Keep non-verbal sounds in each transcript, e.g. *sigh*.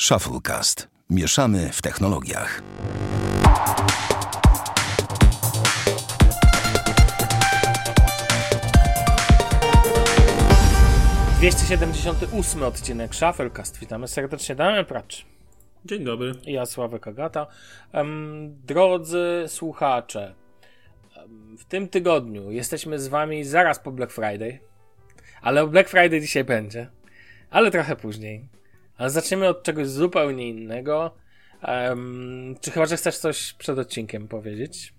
Shufflecast. Mieszamy w technologiach. Ósmy odcinek Shufflecast. Witamy serdecznie, Damian Pracz. Dzień dobry. Ja, Sławek Agata. Em, drodzy słuchacze, w tym tygodniu jesteśmy z wami zaraz po Black Friday. Ale o Black Friday dzisiaj będzie. Ale trochę później. Ale zaczniemy od czegoś zupełnie innego. Em, czy chyba, że chcesz coś przed odcinkiem powiedzieć?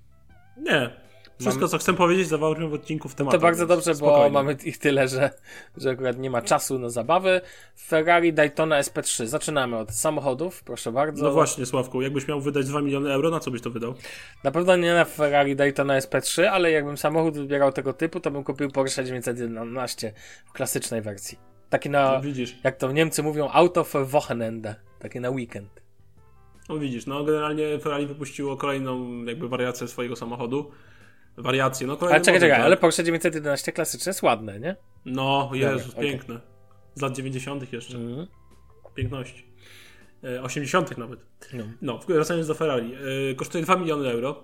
Nie. Wszystko, co chcę powiedzieć, zawarłem w odcinku w temacie. To bardzo dobrze, bo spokojnie. mamy ich tyle, że, że akurat nie ma czasu na zabawy. Ferrari Daytona SP3. Zaczynamy od samochodów, proszę bardzo. No właśnie, Sławku, jakbyś miał wydać 2 miliony euro, na co byś to wydał? Na pewno nie na Ferrari Daytona SP3, ale jakbym samochód wybierał tego typu, to bym kupił Porsche 911 w klasycznej wersji. Taki na, No, widzisz. jak to Niemcy mówią, Auto für Wochenende. Taki na weekend. No widzisz, no generalnie Ferrari wypuściło kolejną jakby wariację swojego samochodu. Wariację, no kolejną. Ale czekaj, model, czekaj, tak? ale Porsche 911 klasyczne jest ładne, nie? No, Jezus, Dobra, piękne. Z lat 90. jeszcze. Mhm. Piękności. E, 80. nawet. No. No, wracając do Ferrari. E, kosztuje 2 miliony euro.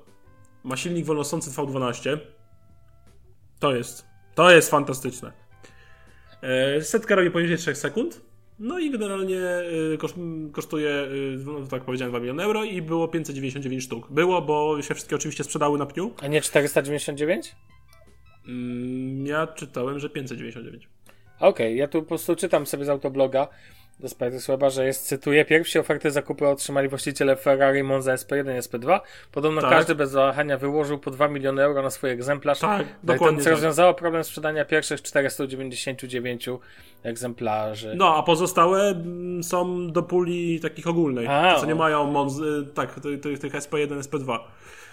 Ma silnik wolnosący V12. To jest. To jest fantastyczne. E, setka robi poniżej 3 sekund. No i generalnie e, koszt, kosztuje, e, no, tak powiedziałem, 2 miliony euro i było 599 sztuk. Było, bo się wszystkie oczywiście sprzedały na pniu. A nie 499? Mm, ja czytałem, że 599. Okej, ja tu po prostu czytam sobie z autobloga do słaba, że jest, cytuję, pierwsi oferty zakupu otrzymali właściciele Ferrari Monza SP1 i SP2. Podobno Tak. każdy bez wahania wyłożył po 2 miliony euro na swój egzemplarz. Tak, No dokładnie To tak. rozwiązało problem sprzedania pierwszych 499 egzemplarzy. No, a pozostałe mm, są do puli takich ogólnej, A, co nie mają Monzy, tak, tych, tych, tych SP1, SP2.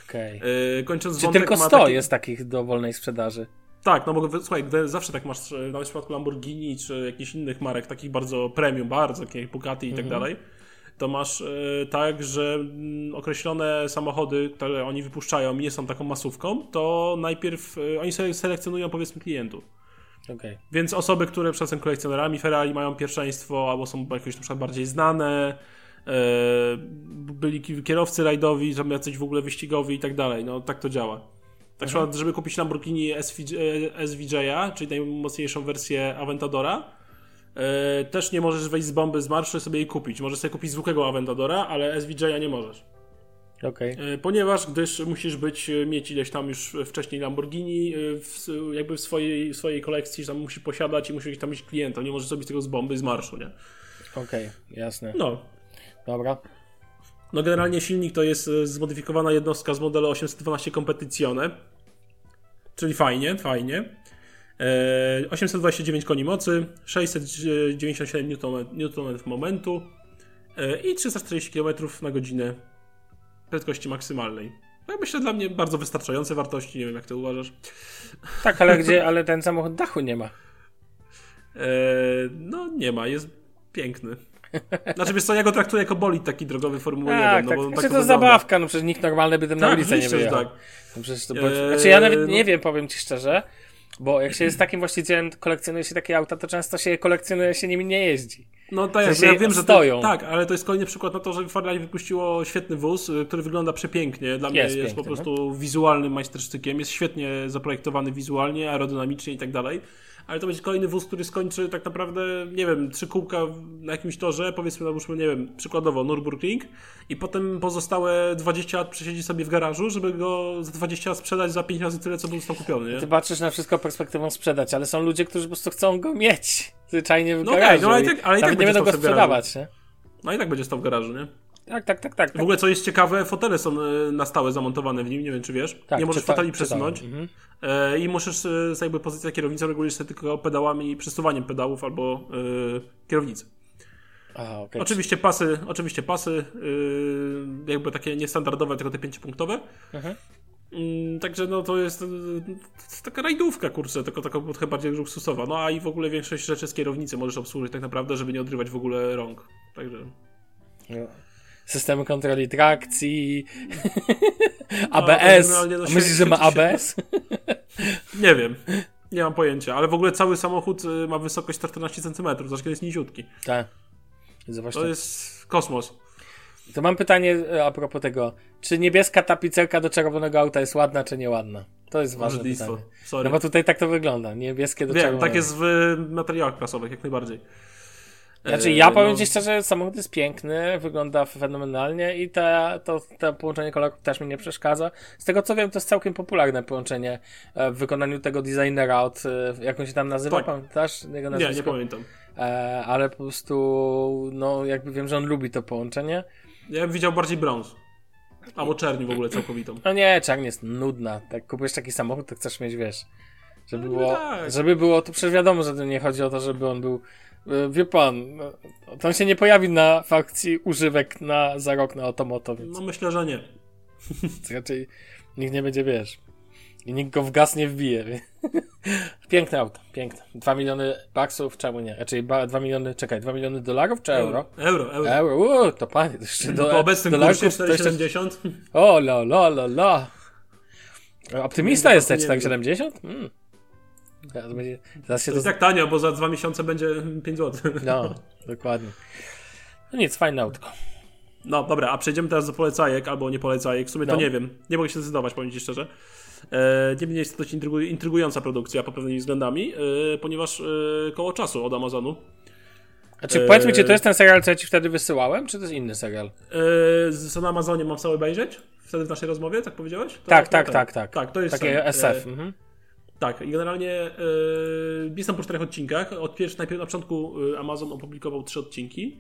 Okej. Yy, kończąc Czy wątek tylko ma 100 taki- jest takich do wolnej sprzedaży? Tak, no bo słuchaj, zawsze tak masz, nawet w przypadku Lamborghini czy jakichś innych marek, takich bardzo premium, bardzo, takich Bugatti i tak Mhm. dalej, to masz e, tak, że mm, określone samochody, które oni wypuszczają i nie są taką masówką, to najpierw e, oni sobie selekcjonują powiedzmy klientów. Okej. Więc osoby, które przez są kolekcjonerami Ferrari mają pierwszeństwo albo są jakoś na przykład bardziej znane, e, byli ki- kierowcy rajdowi, są jacyś w ogóle wyścigowi i tak dalej. No tak to działa. Tak Mhm. przykład, żeby kupić Lamborghini SVJ, e, SVJ-a, czyli najmocniejszą wersję Aventadora, e, też nie możesz wejść z bomby z marszu i sobie jej kupić. Możesz sobie kupić zwykłego Aventadora, ale SVJ-a nie możesz. Okej. E, Ponieważ gdyż musisz być, mieć ileś tam już wcześniej Lamborghini, w, jakby w swojej, swojej kolekcji, tam musisz posiadać i musisz tam mieć klienta. Nie możesz zrobić tego z bomby, z marszu, nie? Okej, jasne. No. Dobra. No generalnie silnik to jest e, zmodyfikowana jednostka z modelu 812 Competizione. Czyli fajnie, fajnie. E, 829 koni mocy, 697 Nm momentu e, i 340 km na godzinę prędkości maksymalnej. No, myślę dla mnie bardzo wystarczające wartości, nie wiem jak ty uważasz. Tak, ale gdzie, *laughs* ale ten samochód dachu nie ma. E, no nie ma, jest piękny. Znaczy wiesz co, ja go traktuję jako bolid taki drogowy Formuły 1. Tak, no, tak. bo Znaczy, tak to wygląda. zabawka, no przecież nikt normalny by tym na Tak, ulicę nie wyjechał. tak. No przecież to, Eee, znaczy ja nawet no- nie wiem, powiem ci szczerze, bo jak się jest takim właścicielem, kolekcjonuje się takie auta, to często się je kolekcjonuje, się nimi nie jeździ. No tak, W sensie ja wiem, że stoją. to, tak, ale to jest kolejny przykład na to, że Ferrari wypuściło świetny wóz, y, który wygląda przepięknie. Dla mnie Jest jest, piękny, no. po prostu wizualnym majstersztykiem. Jest świetnie zaprojektowany wizualnie, aerodynamicznie i tak dalej. Ale to będzie kolejny wóz, który skończy tak naprawdę, nie wiem, trzy kółka na jakimś torze, powiedzmy, załóżmy, nie wiem, przykładowo Nürburgring i potem pozostałe 20 lat przesiedzi sobie w garażu, żeby go za 20 lat sprzedać za 5 razy tyle, co był tam kupiony, nie? Ty patrzysz na wszystko perspektywą sprzedać, ale są ludzie, którzy po prostu chcą go mieć zwyczajnie w No garażu. okej, no ale i tak- ale i tak nie będą go sprzedawać, nie? No i tak będzie stał w garażu, nie? Tak, tak, tak, tak. W ogóle co jest ciekawe, fotele są e, na stałe zamontowane w nim, nie wiem czy wiesz. Tak, nie możesz czyta- foteli przesunąć. Mhm. E, I musisz e, z jakby pozycja kierownicy regulujesz sobie tylko pedałami i przesuwaniem pedałów albo e, kierownicy. A, okej. Oczywiście pasy, oczywiście pasy, jakby takie niestandardowe, tylko te pięciopunktowe. Mhm. Mm, Także no to jest, to jest taka rajdówka, kurczę, tylko taka trochę bardziej luksusowa. No a i w ogóle większość rzeczy z kierownicy możesz obsłużyć tak naprawdę, żeby nie odrywać w ogóle rąk. Także No. Systemy kontroli trakcji, *laughs* ABS. no, A Myślisz, że ma ABS? *laughs* Nie wiem. Nie mam pojęcia, ale w ogóle cały samochód y, ma wysokość 114 cm, zresztą jest niziutki. Tak. To jest kosmos. To mam pytanie e, a propos tego. Czy niebieska tapicerka do czerwonego auta jest ładna, czy nieładna? To jest ważne pytanie. Sorry. No bo tutaj tak to wygląda. Niebieskie do Wiem, czerwonego. tak jest w materiałach prasowych, jak najbardziej. Znaczy, E, ja powiem no, ci szczerze, samochód jest piękny, wygląda fenomenalnie i te, to, to połączenie kolorów też mi nie przeszkadza. Z tego co wiem, to jest całkiem popularne połączenie e, w wykonaniu tego designera od, e, jak on się tam nazywa, Tak. pamiętasz? Jego Nie, nazwisko? nie pamiętam. E, ale po prostu, no jakby wiem, że on lubi to połączenie. Ja bym widział bardziej brąz. Albo czerni w ogóle całkowitą. No nie, czarnie jest nudna. Jak kupujesz taki samochód, to chcesz mieć, wiesz, żeby No było, tak. żeby było, to przecież wiadomo, że to nie chodzi o to, żeby on był, wie pan, to on się nie pojawi na fakcji używek na, za rok na Otomoto, więc No myślę, że nie. *laughs* raczej nikt nie będzie, wiesz, i nikt go w gaz nie wbije. *laughs* Piękne auto, piękne. 2 miliony baksów, czemu nie? Raczej 2 miliony, czekaj, 2 miliony dolarów czy euro? Euro, euro. Euro, uuu, to panie, to jeszcze do, po obecnym dolarków kursie to jeszcze 4,70. o, la, la, la, la. Optymista jesteś, tak? wiem. 70? Mm. Zaraz, będzie, zaraz się To to... jest tak tanio, bo za dwa miesiące będzie 5 zł. No, dokładnie. No nic, fajne autko. No dobra, a przejdziemy teraz do polecajek albo nie polecajek. W sumie to No. nie wiem. Nie mogę się zdecydować, powiem Ci szczerze. E, niemniej jest to dość intrygu- intrygująca produkcja pod pewnymi względami, e, ponieważ e, koło czasu od Amazonu. A czy powiedz mi, czy to jest ten serial, co ja ci wtedy wysyłałem, czy to jest inny serial? E, co na Amazonie mam cały obejrzeć? Wtedy w naszej rozmowie, tak powiedziałeś? To Tak, to tak, ten. tak, tak. Tak, to jest Takie ten, SF. E, Mhm. Tak, i generalnie e, jestem po czterech odcinkach. Od najpierw na początku e, Amazon opublikował trzy odcinki.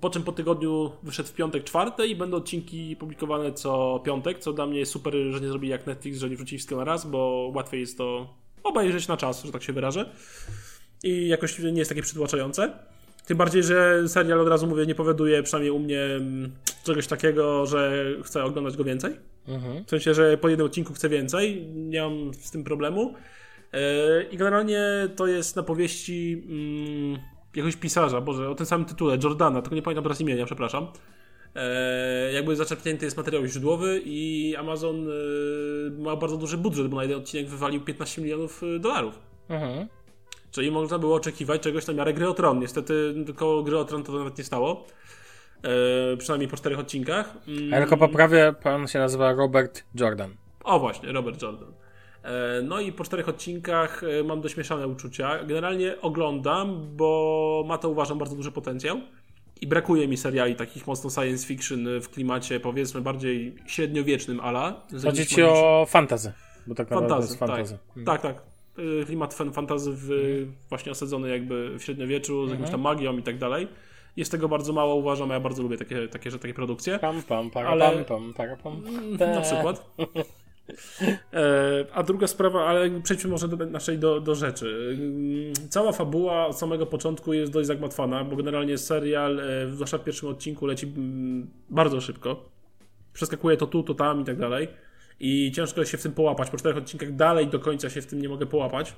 Po czym po tygodniu wyszedł w piątek czwarte i będą odcinki publikowane co piątek, co dla mnie jest super, że nie zrobili jak Netflix, że nie wrzucili wszystkiego na raz, bo łatwiej jest to obejrzeć na czas, że tak się wyrażę. I jakoś nie jest takie przytłaczające. Tym bardziej, że serial od razu mówię, nie powoduje przynajmniej u mnie mm, czegoś takiego, że chcę oglądać go więcej. Mhm. W sensie, że po jednym odcinku chcę więcej, nie mam z tym problemu. E, I generalnie to jest na powieści mm, jakiegoś pisarza, boże, o tym samym tytule, Jordana, tylko nie pamiętam teraz imienia, przepraszam. E, jakby zaczerpnięty jest materiał źródłowy i Amazon e, ma bardzo duży budżet, bo na jeden odcinek wywalił 15 milionów dolarów. Mhm. Czyli można było oczekiwać czegoś na miarę gry o Tron. Niestety koło gry o Tron to nawet nie stało. E, przynajmniej po czterech odcinkach. Mm, A ja tylko poprawię, pan się nazywa Robert Jordan. O właśnie, Robert Jordan. E, No i po czterech odcinkach e, mam dość mieszane uczucia. Generalnie oglądam, bo ma to uważam bardzo duży potencjał. I brakuje mi seriali takich mocno science fiction w klimacie powiedzmy bardziej średniowiecznym ala. Chodzi ci o fantazy. Bo tak naprawdę Fantazy, tak. Mhm. Tak, tak. Y, Klimat fan, fantazy w, właśnie osadzony jakby w średniowieczu, z jakąś Mhm. tam magią i tak dalej. Jest tego bardzo mało, uważam, a ja bardzo lubię takie, takie, takie produkcje. Pam, pam, para, Ale- pam, pam, para, pam. Na przykład. E, a druga sprawa, ale przejdźmy może do naszej do, do rzeczy. Mm, Cała fabuła od samego początku jest dość zagmatwana, bo generalnie serial, e, zwłaszcza w pierwszym odcinku, leci mm, bardzo szybko. Przeskakuje to tu, to tam i tak dalej. I ciężko się w tym połapać. Po czterech odcinkach dalej do końca się w tym nie mogę połapać,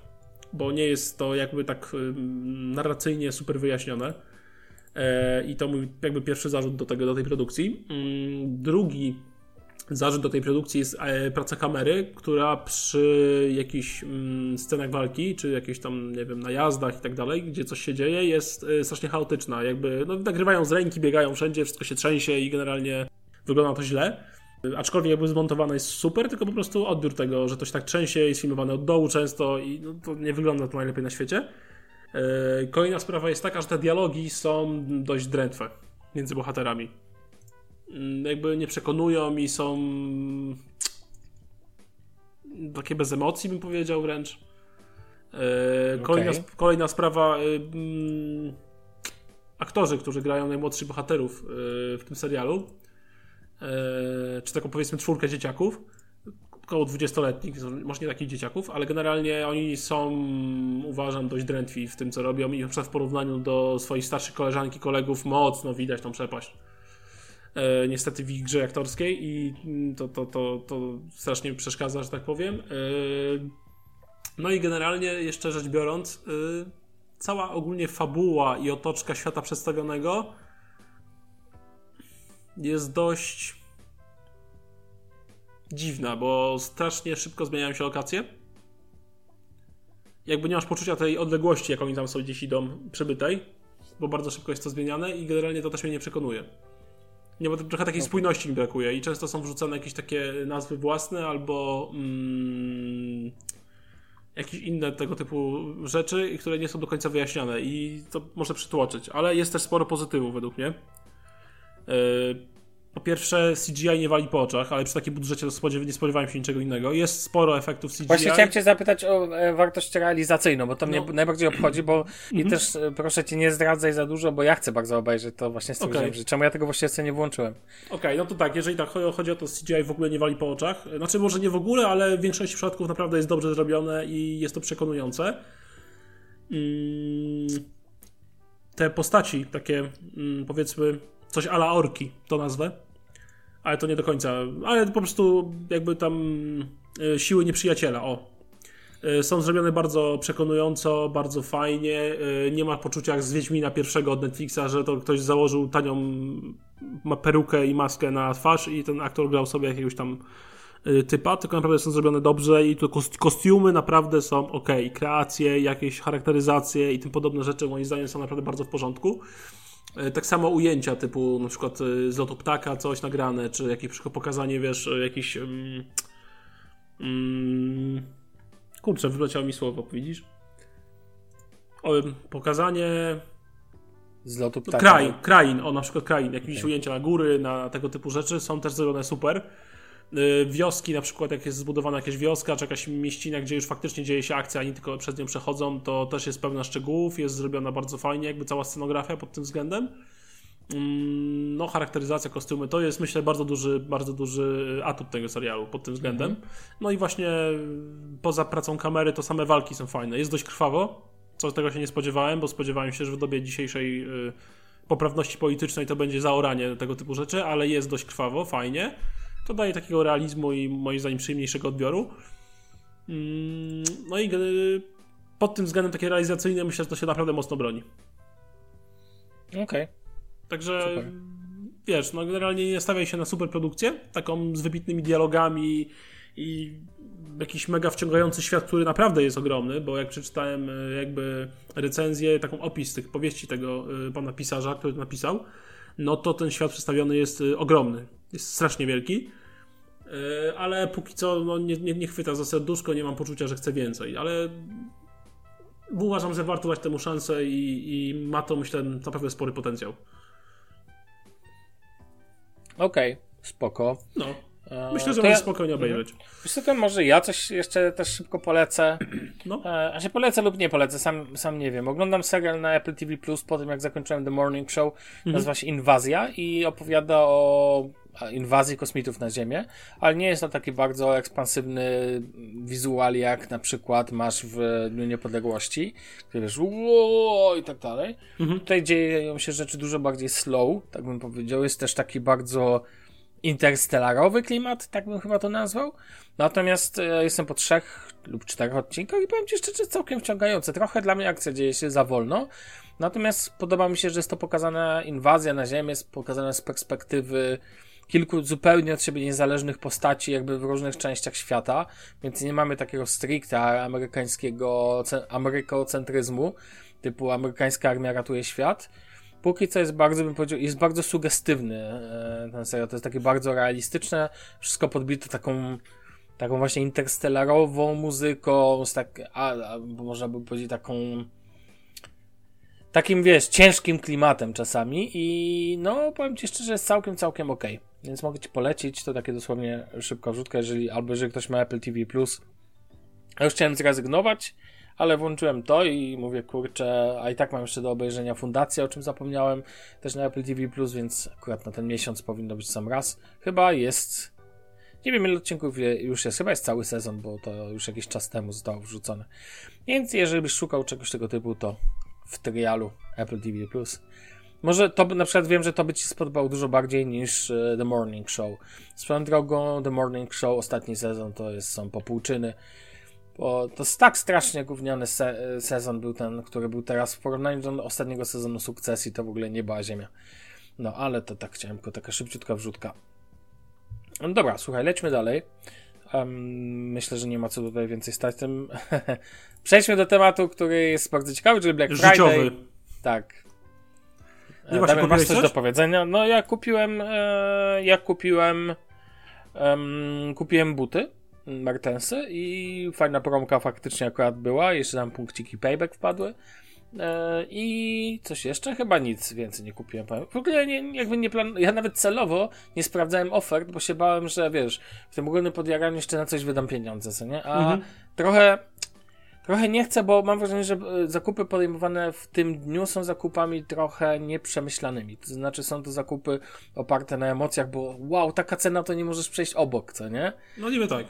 bo nie jest to jakby tak narracyjnie super wyjaśnione. E, I to mój jakby pierwszy zarzut do, tego, do tej produkcji. Mm, Drugi zarzut do tej produkcji jest e, praca kamery, która przy jakichś mm, scenach walki, czy jakichś tam, nie wiem, najazdach i tak dalej, gdzie coś się dzieje, jest e, strasznie chaotyczna. Jakby, no, nagrywają z ręki, biegają wszędzie, wszystko się trzęsie i generalnie wygląda to źle. Aczkolwiek jakby zmontowane jest super, tylko po prostu odbiór tego, że to się tak trzęsie, jest filmowane od dołu często i no, to nie wygląda to najlepiej na świecie. E, Kolejna sprawa jest taka, że te dialogi są dość drętwe między bohaterami. Mm, Jakby nie przekonują i są takie bez emocji, bym powiedział wręcz. E, Kolejna, Okej. kolejna sprawa. e, mm, Aktorzy, którzy grają najmłodszych bohaterów e, w tym serialu, czy taką powiedzmy czwórkę dzieciaków, około 20-letnich, może nie takich dzieciaków, ale generalnie oni są, uważam, dość drętwi w tym, co robią i na w porównaniu do swoich starszych koleżanki, kolegów mocno widać tą przepaść. E, niestety w ich grze aktorskiej i mm, to, to, to, to strasznie przeszkadza, że tak powiem. E, no i generalnie jeszcze rzecz biorąc, e, cała ogólnie fabuła i otoczka świata przedstawionego jest dość dziwna, bo strasznie szybko zmieniają się lokacje. Jakby nie masz poczucia tej odległości, jak oni tam są gdzieś idą przybytej. bo bardzo szybko jest to zmieniane i generalnie to też mnie nie przekonuje. Nie, bo trochę takiej spójności mi brakuje i często są wrzucane jakieś takie nazwy własne albo mm, jakieś inne tego typu rzeczy, które nie są do końca wyjaśnione i to może przytłoczyć, ale jest też sporo pozytywów według mnie. Yy, po pierwsze, CGI nie wali po oczach, ale przy takim budżecie nie spodziewałem się niczego innego. Jest sporo efektów CGI. Właśnie chciałem Cię zapytać o e, wartość realizacyjną, bo to no. mnie najbardziej obchodzi, bo i mhm. też e, proszę Cię nie zdradzaj za dużo, bo ja chcę bardzo obejrzeć to właśnie z okay. że czemu ja tego właśnie jeszcze nie włączyłem. Okej, okay, no to tak, jeżeli tak chodzi o to, CGI w ogóle nie wali po oczach. Znaczy, może nie w ogóle, ale w większości przypadków naprawdę jest dobrze zrobione i jest to przekonujące. Mm, te postaci, takie mm, powiedzmy coś ala orki, to nazwę. Ale to nie do końca. Ale po prostu jakby tam e, siły nieprzyjaciela, o. E, są zrobione bardzo przekonująco, bardzo fajnie. E, nie ma poczucia jak z Wiedźmina pierwszego od Netflixa, że to ktoś założył tanią perukę i maskę na twarz i ten aktor grał sobie jakiegoś tam typa, tylko naprawdę są zrobione dobrze i to kostiumy naprawdę są ok. Kreacje, jakieś charakteryzacje i tym podobne rzeczy moim zdaniem są naprawdę bardzo w porządku. E, tak samo ujęcia typu na przykład e, z lotu ptaka coś nagrane, czy jakieś pokazanie, wiesz, e, jakiś... Um, um, kurczę, wyleciało mi słowo, widzisz? O, pokazanie... Z lotu ptaka. Krain, krain, o na przykład krain, jakieś okay. ujęcia na góry, na tego typu rzeczy są też zrobione super. Y, wioski, na przykład jak jest zbudowana jakaś wioska, czy jakaś mieścina, gdzie już faktycznie dzieje się akcja, a nie tylko przez nią przechodzą, to też jest pełna szczegółów, jest zrobiona bardzo fajnie, jakby cała scenografia pod tym względem. Mm, no, charakteryzacja, kostiumy to jest myślę bardzo duży, bardzo duży atut tego serialu pod tym względem. Mhm. No i właśnie poza pracą kamery to same walki są fajne. Jest dość krwawo, co tego się nie spodziewałem, bo spodziewałem się, że w dobie dzisiejszej y, poprawności politycznej to będzie zaoranie tego typu rzeczy, ale jest dość krwawo, fajnie. To daje takiego realizmu i moim zdaniem przyjemniejszego odbioru. Mm, no i pod tym względem takie realizacyjne myślę, że to się naprawdę mocno broni. Okej. Okay. Także super. wiesz, no generalnie nie stawiaj się na super produkcję, taką z wybitnymi dialogami i jakiś mega wciągający świat, który naprawdę jest ogromny, bo jak przeczytałem e, jakby recenzję, taką opis tych powieści tego e, pana pisarza, który to napisał, no to ten świat przedstawiony jest e, ogromny. Jest strasznie wielki. E, ale póki co no, nie, nie, nie chwyta za serduszko, nie mam poczucia, że chcę więcej, ale uważam, że warto dać temu szansę i, i ma to, myślę, naprawdę spory potencjał. Okej, okay, spoko. No. E, myślę, że możesz ja... spokojnie mhm. obejrzeć. Co, to może ja coś jeszcze też szybko polecę. *clears throat* No. E, a się polecę lub nie polecę, sam, sam nie wiem. Oglądam serial na Apple TV Plus po tym, jak zakończyłem The Morning Show. Mhm. Nazywa się Inwazja i opowiada o inwazji kosmitów na Ziemię, ale nie jest to taki bardzo ekspansywny wizual, jak na przykład masz w Dniu Niepodległości, gdzie wiesz, uuu, i tak dalej. Mhm. Tutaj dzieją się rzeczy dużo bardziej slow, tak bym powiedział. Jest też taki bardzo interstellarowy klimat, tak bym chyba to nazwał. Natomiast e, jestem po trzech lub czterech odcinkach i powiem Ci szczerze, całkiem wciągające. Trochę dla mnie akcja dzieje się za wolno, natomiast podoba mi się, że jest to pokazana inwazja na Ziemię, jest pokazana z perspektywy kilku zupełnie od siebie niezależnych postaci jakby w różnych częściach świata, więc nie mamy takiego stricte amerykańskiego amerykocentryzmu, typu amerykańska armia ratuje świat. Póki co jest bardzo, bym powiedział, jest bardzo sugestywny e, ten serial, to jest takie bardzo realistyczne, wszystko podbite taką taką właśnie interstellarową muzyką, z tak, a, a, można by powiedzieć taką takim, wiesz, ciężkim klimatem czasami i no, powiem Ci szczerze, jest całkiem, całkiem okej. Okay. Więc mogę Ci polecić, to takie dosłownie szybka wrzutka, jeżeli, albo jeżeli ktoś ma Apple TV+. Ja już chciałem zrezygnować, ale włączyłem to i mówię, kurczę, a i tak mam jeszcze do obejrzenia Fundacja, o czym zapomniałem, też na Apple TV+, więc akurat na ten miesiąc powinno być sam raz. Chyba jest... Nie wiem ile odcinków już jest, chyba jest cały sezon, bo to już jakiś czas temu zostało wrzucone. Więc jeżeli byś szukał czegoś tego typu, to w trialu Apple TV+. Może to na przykład wiem, że to by ci spodobało dużo bardziej niż e, The Morning Show. Swoją drogą, The Morning Show, ostatni sezon to jest, są popłuczyny. Bo to jest tak strasznie gówniany se e, sezon był ten, który był teraz w porównaniu do ostatniego sezonu sukcesji, to w ogóle nie była ziemia. No ale to tak chciałem, tylko taka szybciutka wrzutka. No dobra, słuchaj, lećmy dalej. Um, myślę, że nie ma co tutaj więcej stać tym. *laughs* Przejdźmy do tematu, który jest bardzo ciekawy, czyli Black Friday. Życiowy. Tak, Nie właśnie, Damian, masz coś coś? do powiedzenia? No ja kupiłem, e, ja kupiłem, em, kupiłem buty Mertensy i fajna promka faktycznie akurat była, jeszcze tam punkciki payback wpadły. E, I coś jeszcze? Chyba nic więcej nie kupiłem. W ogóle nie, jakby nie plan... Ja nawet celowo nie sprawdzałem ofert, bo się bałem, że wiesz, w tym ogólnym podjaraniu jeszcze na coś wydam pieniądze, co nie? A Mhm. trochę Trochę nie chcę, bo mam wrażenie, że e, zakupy podejmowane w tym dniu są zakupami trochę nieprzemyślanymi. To znaczy są to zakupy oparte na emocjach, bo wow, taka cena to nie możesz przejść obok, co nie? No niby tak.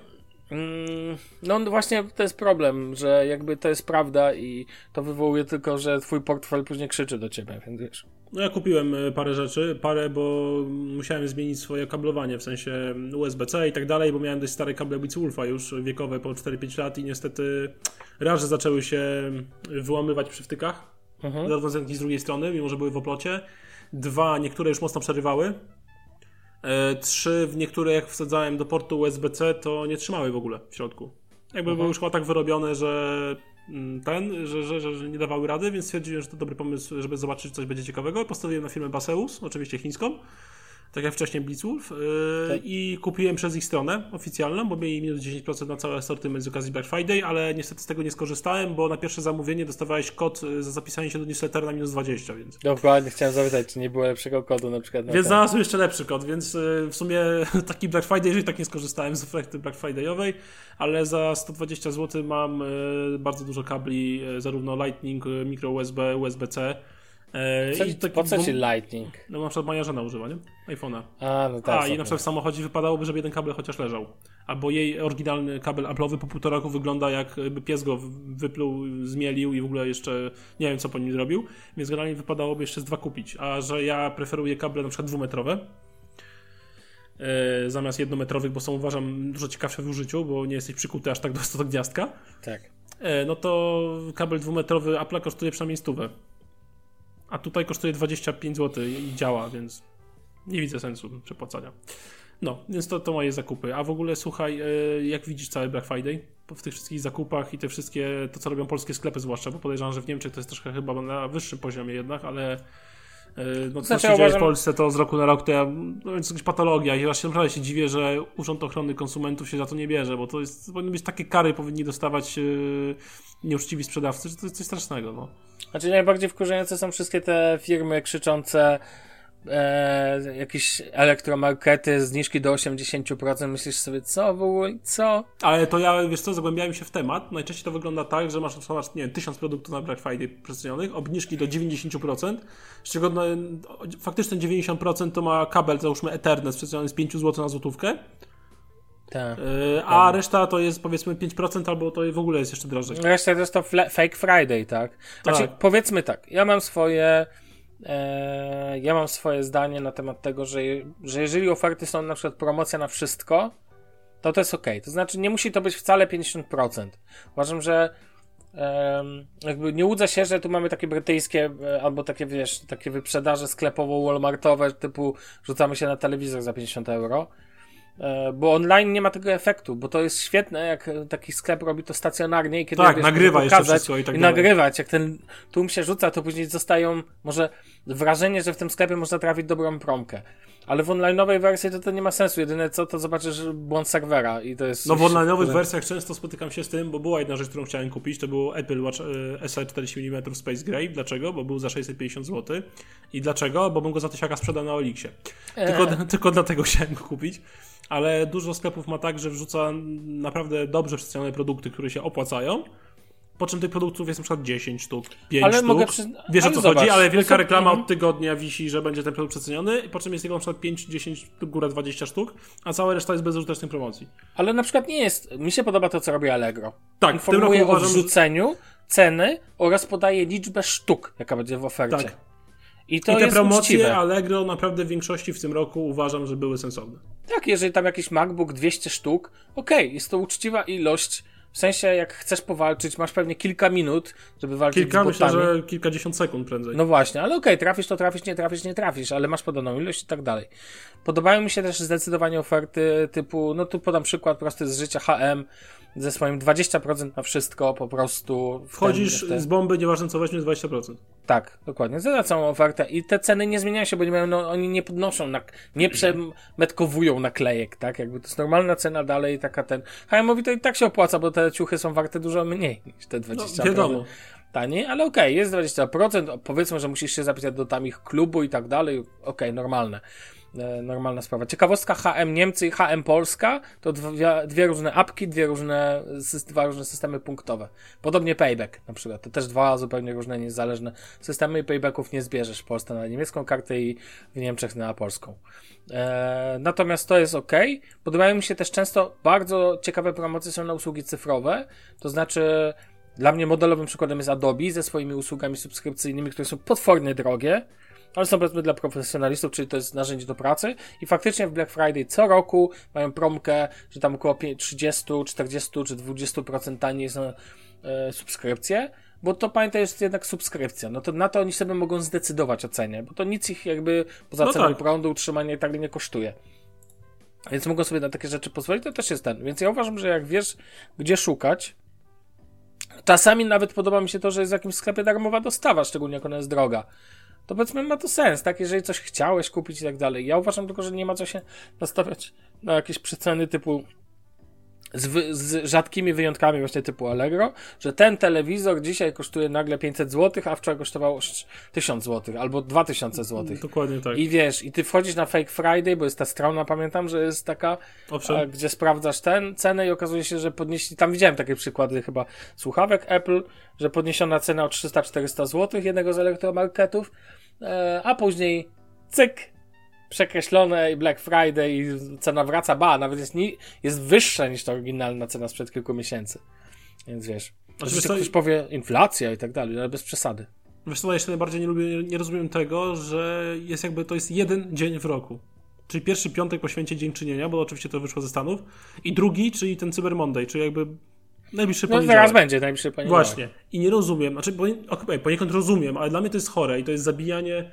Mm, no właśnie to jest problem, że jakby to jest prawda i to wywołuje tylko, że twój portfel później krzyczy do ciebie, więc wiesz. No ja kupiłem e, parę rzeczy, parę, bo musiałem zmienić swoje kablowanie, w sensie USB-C i tak dalej, bo miałem dość stare kable Beatswolfa już wiekowe po 4-5 lat i niestety raz, że zaczęły się wyłamywać przy wtykach, Mhm. zarówno z jednej i z drugiej strony, mimo że były w oplocie. Dwa, niektóre już mocno przerywały. E, trzy, w niektóre jak wsadzałem do portu USB-C, to nie trzymały w ogóle w środku. Jakby były już chyba tak wyrobione, że mm, ten, że, że, że, nie dawały rady, więc stwierdziłem, że to dobry pomysł, żeby zobaczyć, czy coś będzie ciekawego. Postawiłem na firmę Baseus, oczywiście chińską, tak jak wcześniej Blitzwolf, yy, Tak. i kupiłem przez ich stronę oficjalną, bo mieli minus 10% na cały asortyment z okazji Black Friday, ale niestety z tego nie skorzystałem, bo na pierwsze zamówienie dostawałeś kod y, za zapisanie się do newslettera na minus 20, więc... Dokładnie, chciałem zapytać, czy nie było lepszego kodu na przykład na Więc ten. znalazłem jeszcze lepszy kod, więc y, w sumie *laughs* taki Black Friday, jeżeli tak nie skorzystałem z oferty Black Friday'owej, ale za 120 zł mam y, bardzo dużo kabli, y, zarówno Lightning, y, micro USB, USB-C. Y, Co, i po co ci Lightning? No na przykład moja żona używa, nie? iPhone'a. A, no tak. A, i tak, na przykład w samochodzie wypadałoby, żeby jeden kabel chociaż leżał. Albo jej oryginalny kabel Apple'owy po półtora roku wygląda jakby pies go wypluł, zmielił i w ogóle jeszcze nie wiem co po nim zrobił, więc generalnie wypadałoby jeszcze z dwa kupić. A że ja preferuję kable na przykład dwumetrowe, e, zamiast jednometrowych, bo są uważam dużo ciekawsze w użyciu, bo nie jesteś przykuty aż tak *laughs* do, do gniazdka, tak. e, no to kabel dwumetrowy Apple'a kosztuje przynajmniej stówę. A tutaj kosztuje 25 zł i działa, więc nie widzę sensu przepłacania. No, więc to, to moje zakupy. A w ogóle słuchaj, e, jak widzisz cały Black Friday? W tych wszystkich zakupach i te wszystkie, to co robią polskie sklepy zwłaszcza, bo podejrzewam, że w Niemczech to jest troszkę chyba na wyższym poziomie jednak, ale no, co Znaczy, się dzieje w Polsce, to z roku na rok to ja, no, jest jakaś patologia i właśnie naprawdę się dziwię, że Urząd Ochrony Konsumentów się za to nie bierze, bo to jest, powinny być takie kary, powinni dostawać e, nieuczciwi sprzedawcy, że to jest coś strasznego, no. Znaczy najbardziej wkurzające są wszystkie te firmy krzyczące e, jakieś elektromarkety, zniżki do 80%. Myślisz sobie, co w ogóle, co? Ale to ja, wiesz co, zagłębiałem się w temat. Najczęściej to wygląda tak, że masz, przykład, nie wiem, 1000 produktów na Black Friday przecenionych, obniżki do 90%, z czego no, faktycznie 90% to ma kabel, załóżmy Ethernet przeceniony z 5 zł na złotówkę, Tak. yy, a reszta to jest powiedzmy 5% albo to w ogóle jest jeszcze drożej. Reszta to jest to fake Friday, tak? Znaczy, Tak. powiedzmy tak, ja mam swoje e, ja mam swoje zdanie na temat tego, że, że jeżeli oferty są na przykład promocja na wszystko, to to jest ok. To znaczy nie musi to być wcale 50%. Uważam, że jakby nie łudzę się, że tu mamy takie brytyjskie e, albo takie, wiesz, takie wyprzedaże sklepowo-walmartowe typu rzucamy się na telewizor za 50 euro. E, Bo online nie ma tego efektu, bo to jest świetne, jak e, taki sklep robi to stacjonarnie i kiedy Tak, wiesz, nagrywa jeszcze wszystko i tak i dalej. nagrywać. Jak ten tłum się rzuca, to później zostają może wrażenie, że w tym sklepie można trafić dobrą promkę. Ale w online'owej wersji to, to nie ma sensu. Jedyne co, to zobaczysz błąd serwera i to jest... No w online'owych wersjach często spotykam się z tym, bo była jedna rzecz, którą chciałem kupić, to był Apple Watch e, SE 40 mm Space Gray. Dlaczego? Bo był za 650 zł. I dlaczego? Bo bym go za tysiaka sprzedał na Olixie. Tylko, tylko dlatego chciałem go kupić. Ale dużo sklepów ma tak, że wrzuca naprawdę dobrze przedstawione produkty, które się opłacają. Po czym tych produktów jest na przykład 10 sztuk, 5 Ale sztuk. mogę przyzna- Wiesz o ale co zobacz, chodzi, ale wielka reklama od tygodnia wisi, że będzie ten produkt przeceniony, po czym jest jego na przykład 5, 10, góra 20 sztuk, a cała reszta jest bezużytecznej promocji. Ale na przykład nie jest... Mi się podoba to, co robi Allegro. Tak, Informuje o wrzuceniu ceny oraz podaje liczbę sztuk, jaka będzie w ofercie. Tak. I to I te jest promocje uczciwe. Allegro naprawdę w większości w tym roku uważam, że były sensowne. Tak, jeżeli tam jakiś MacBook 200 sztuk, okej, jest to uczciwa ilość. W sensie, jak chcesz powalczyć, masz pewnie kilka minut, żeby walczyć Kilka, z myślę, botami. że kilkadziesiąt sekund prędzej. No właśnie, ale okej, trafisz to trafisz, nie trafisz, nie trafisz, ale masz podaną ilość i tak dalej. Podobają mi się też zdecydowanie oferty typu, no tu podam przykład prosty z życia HM ze swoim 20% na wszystko po prostu. w Wchodzisz ten, w ten. z bomby, nieważne co weźmiesz, 20%. Tak, dokładnie. Za całą ofertę i te ceny nie zmieniają się, bo nie mają, no, oni nie podnoszą, na, nie przemetkowują naklejek, tak? Jakby to jest normalna cena dalej, taka ten. HM-owi to i tak się opłaca, bo te ciuchy są warte dużo mniej niż te 20%. No, wiadomo. Taniej, ale okej, okay, jest 20%, powiedzmy, że musisz się zapisać do tam ich klubu i tak dalej, okej, okay, normalne. E, normalna sprawa. Ciekawostka HM Niemcy i HM Polska to dwie, dwie różne apki, dwie różne, dwa różne systemy punktowe. Podobnie Payback na przykład. To też dwa zupełnie różne, niezależne systemy i Paybacków nie zbierzesz w Polsce na niemiecką kartę i w Niemczech na polską. E, natomiast to jest ok. Podobają mi się też często bardzo ciekawe promocje są na usługi cyfrowe, to znaczy dla mnie modelowym przykładem jest Adobe ze swoimi usługami subskrypcyjnymi, które są potwornie drogie ale są powiedzmy dla profesjonalistów, czyli to jest narzędzie do pracy i faktycznie w Black Friday co roku mają promkę, że tam około 30, 40 czy 20% taniej są e, subskrypcje, bo to pamiętaj jest jednak subskrypcja, no to na to oni sobie mogą zdecydować o cenie, bo to nic ich jakby poza no ceną tak. prądu, utrzymanie i tak nie kosztuje. Więc mogą sobie na takie rzeczy pozwolić, to też jest ten. Więc ja uważam, że jak wiesz, gdzie szukać, czasami nawet podoba mi się to, że jest w jakimś sklepie darmowa dostawa, szczególnie jak ona jest droga to powiedzmy ma to sens, tak? Jeżeli coś chciałeś kupić i tak dalej. Ja uważam tylko, że nie ma co się nastawiać na jakieś przeceny typu z, z, rzadkimi wyjątkami właśnie typu Allegro, że ten telewizor dzisiaj kosztuje nagle 500 zł, a wczoraj kosztował 1000 zł albo 2000 zł. Dokładnie tak. I wiesz, i ty wchodzisz na Fake Friday, bo jest ta strona, pamiętam, że jest taka, a, gdzie sprawdzasz ten cenę i okazuje się, że podnieśli, tam widziałem takie przykłady chyba słuchawek Apple, że podniesiona cena o 300-400 zł jednego z elektromarketów, e, a później cyk, przekreślone i Black Friday i cena wraca, ba, nawet jest, ni- jest wyższa niż ta oryginalna cena sprzed kilku miesięcy. Więc wiesz, oczywiście ktoś powie inflacja i tak dalej, ale bez przesady. Wiesz co, jeszcze najbardziej nie lubię, nie rozumiem tego, że jest jakby, to jest jeden dzień w roku. Czyli pierwszy piątek po święcie Dzień Czynienia, bo oczywiście to wyszło ze Stanów. I drugi, czyli ten Cyber Monday, czyli jakby najbliższy no, poniedziałek. zaraz będzie najbliższy poniedziałek. Właśnie. I nie rozumiem, znaczy, bo, okay, poniekąd rozumiem, ale dla mnie to jest chore i to jest zabijanie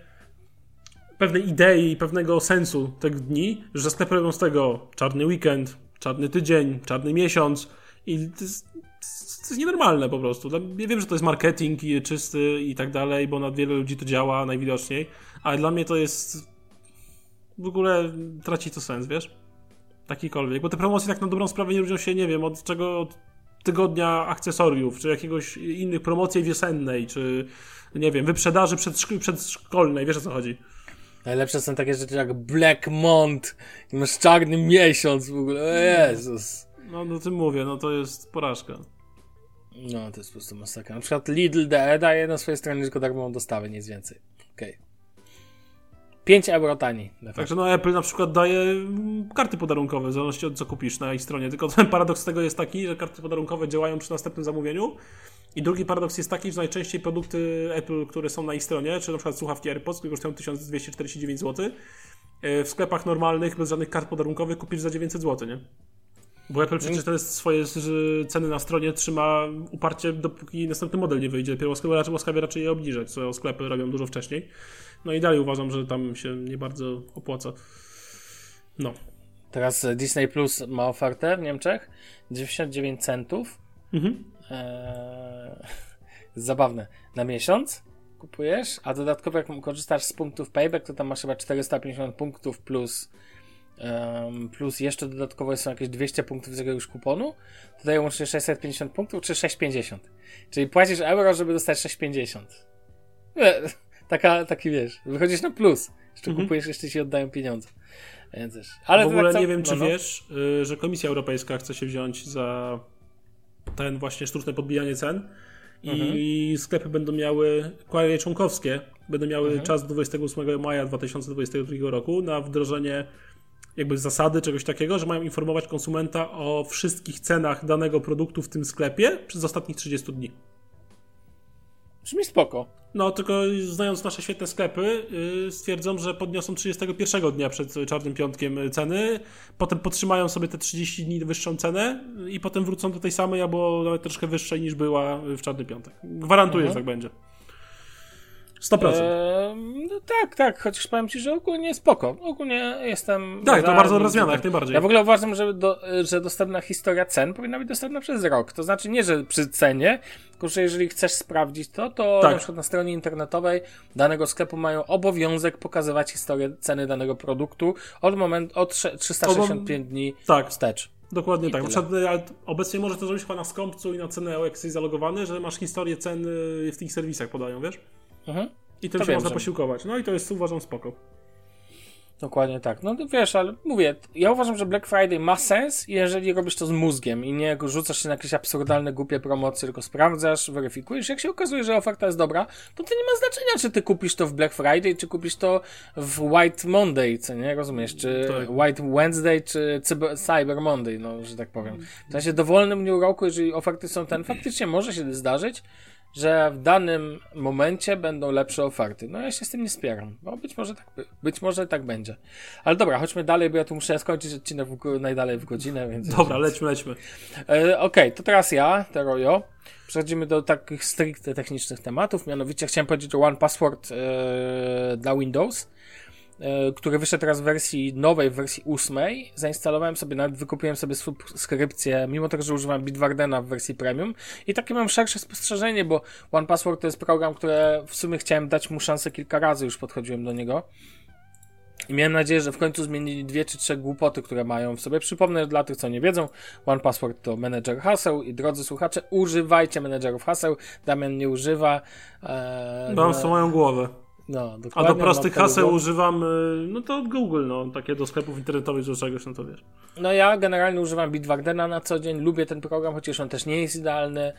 pewnej idei pewnego sensu tych dni, że robią z tego czarny weekend, czarny tydzień, czarny miesiąc i to jest, to jest nienormalne po prostu. Ja wiem, że to jest marketing i czysty i tak dalej, bo na wiele ludzi to działa najwidoczniej, ale dla mnie to jest w ogóle traci to sens, wiesz? Takikolwiek, bo te promocje tak na dobrą sprawę nie różnią się, nie wiem, od czego od tygodnia akcesoriów, czy jakiegoś innych promocji wiosennej, czy nie wiem, wyprzedaży przedszkolnej, wiesz o co chodzi. Najlepsze są takie rzeczy jak Black Mont i masz czarny miesiąc w ogóle. O Jezus. No, no tym mówię, no to jest porażka. No, to jest po prostu masakra. Na przykład Lidl DE daje na swojej stronie tylko darmową dostawę, nic więcej. Okej. Okay. 5 euro taniej. Także no Apple na przykład daje mm, karty podarunkowe, w zależności od co kupisz na ich stronie. Tylko ten paradoks tego jest taki, że karty podarunkowe działają przy następnym zamówieniu, i drugi paradoks jest taki, że najczęściej produkty Apple, które są na ich stronie, czy na przykład słuchawki AirPods, które kosztują 1249 zł, e, w sklepach normalnych, bez żadnych kart podarunkowych kupisz za 900 zł, nie? Bo Apple przecież te swoje ceny na stronie trzyma uparcie, dopóki następny model nie wyjdzie. Dopiero łaskawie raczej je obniżać, co sklepy robią dużo wcześniej. No i dalej uważam, że tam się nie bardzo opłaca. No. Teraz Disney Plus ma ofertę w Niemczech 99 centów. Mhm. Eee, *laughs* zabawne. Na miesiąc kupujesz, a dodatkowo jak korzystasz z punktów payback, to tam masz chyba 450 punktów plus um, plus jeszcze dodatkowo są jakieś 200 punktów z jakiegoś kuponu, to daje łącznie 650 punktów, czy 650. Czyli płacisz euro, żeby dostać 650. Taka, taki wiesz, wychodzisz na plus. Jeszcze mhm. kupujesz, jeszcze ci oddają pieniądze. Więc też. Ale w ogóle tak nie wiem, czy no, no. wiesz, y, że Komisja Europejska chce się wziąć za ten właśnie sztuczne podbijanie cen mhm. i sklepy będą miały, kraje członkowskie będą miały mhm. czas do 28 maja 2022 roku na wdrożenie jakby zasady czegoś takiego, że mają informować konsumenta o wszystkich cenach danego produktu w tym sklepie przez ostatnich 30 dni. Brzmi spoko. No, tylko znając nasze świetne sklepy, yy, stwierdzą, że podniosą 31 dnia przed Czarnym Piątkiem ceny, potem podtrzymają sobie te 30 dni wyższą cenę i potem wrócą do tej samej, albo nawet troszkę wyższej niż była w Czarny Piątek. Gwarantuję, mhm. że tak będzie. 100%. E, no tak, tak, chociaż powiem ci, że ogólnie spoko. Ogólnie jestem. Tak, to bardzo dobra zmiana, jak najbardziej. Ja w ogóle uważam, że, do, że dostępna historia cen powinna być dostępna przez rok. To znaczy nie, że przy cenie, tylko że jeżeli chcesz sprawdzić to, to Tak. na przykład na stronie internetowej danego sklepu mają obowiązek pokazywać historię ceny danego produktu od momentu od trze- 365 dni Tak. wstecz. Dokładnie tak. Na tyle. przykład, ale obecnie możesz to zrobić chyba na skąpcu i na cenę, jak jesteś zalogowany, że masz historię cen w tych serwisach podają, wiesz? Mhm. I tym To się wiem, można że- posiłkować. No i to jest uważam spoko. Dokładnie tak. No wiesz, ale mówię, ja uważam, że Black Friday ma sens, jeżeli robisz to z mózgiem i nie rzucasz się na jakieś absurdalne, głupie promocje, tylko sprawdzasz, weryfikujesz. Jak się okazuje, że oferta jest dobra, to to nie ma znaczenia, czy ty kupisz to w Black Friday, czy kupisz to w White Monday, co nie rozumiesz, czy Tak. White Wednesday, czy Cyber, Cyber Monday, no, że tak powiem. W sensie dowolnym dniu roku, jeżeli oferty są ten, faktycznie może się zdarzyć, że w danym momencie będą lepsze oferty. No ja się z tym nie spieram, bo być może tak, by- być może tak będzie. Ale dobra, chodźmy dalej, bo ja tu muszę skończyć odcinek w, najdalej w godzinę, więc... Dobra, lećmy, lećmy. E, Okej, to teraz ja, Terojo. Przechodzimy do takich stricte technicznych tematów, mianowicie chciałem powiedzieć o One Password e, dla Windows, który wyszedł teraz w wersji nowej, w wersji ósmej. Zainstalowałem sobie, nawet wykupiłem sobie subskrypcję, mimo tego, że używam Bitwardena w wersji premium. I takie mam szersze spostrzeżenie, bo One Password to jest program, które w sumie chciałem dać mu szansę kilka razy, już podchodziłem do niego. I miałem nadzieję, że w końcu zmienili dwie czy trzy głupoty, które mają w sobie. Przypomnę dla tych, co nie wiedzą, One Password to menedżer haseł i drodzy słuchacze, używajcie menedżerów haseł. Damian nie używa. E, Mam no, w moją głowę. No, A do prostych haseł używam, y, no to od Google, no, takie do sklepów internetowych do czegoś, no to wiesz. No ja generalnie używam Bitwardena na co dzień, lubię ten program, chociaż on też nie jest idealny.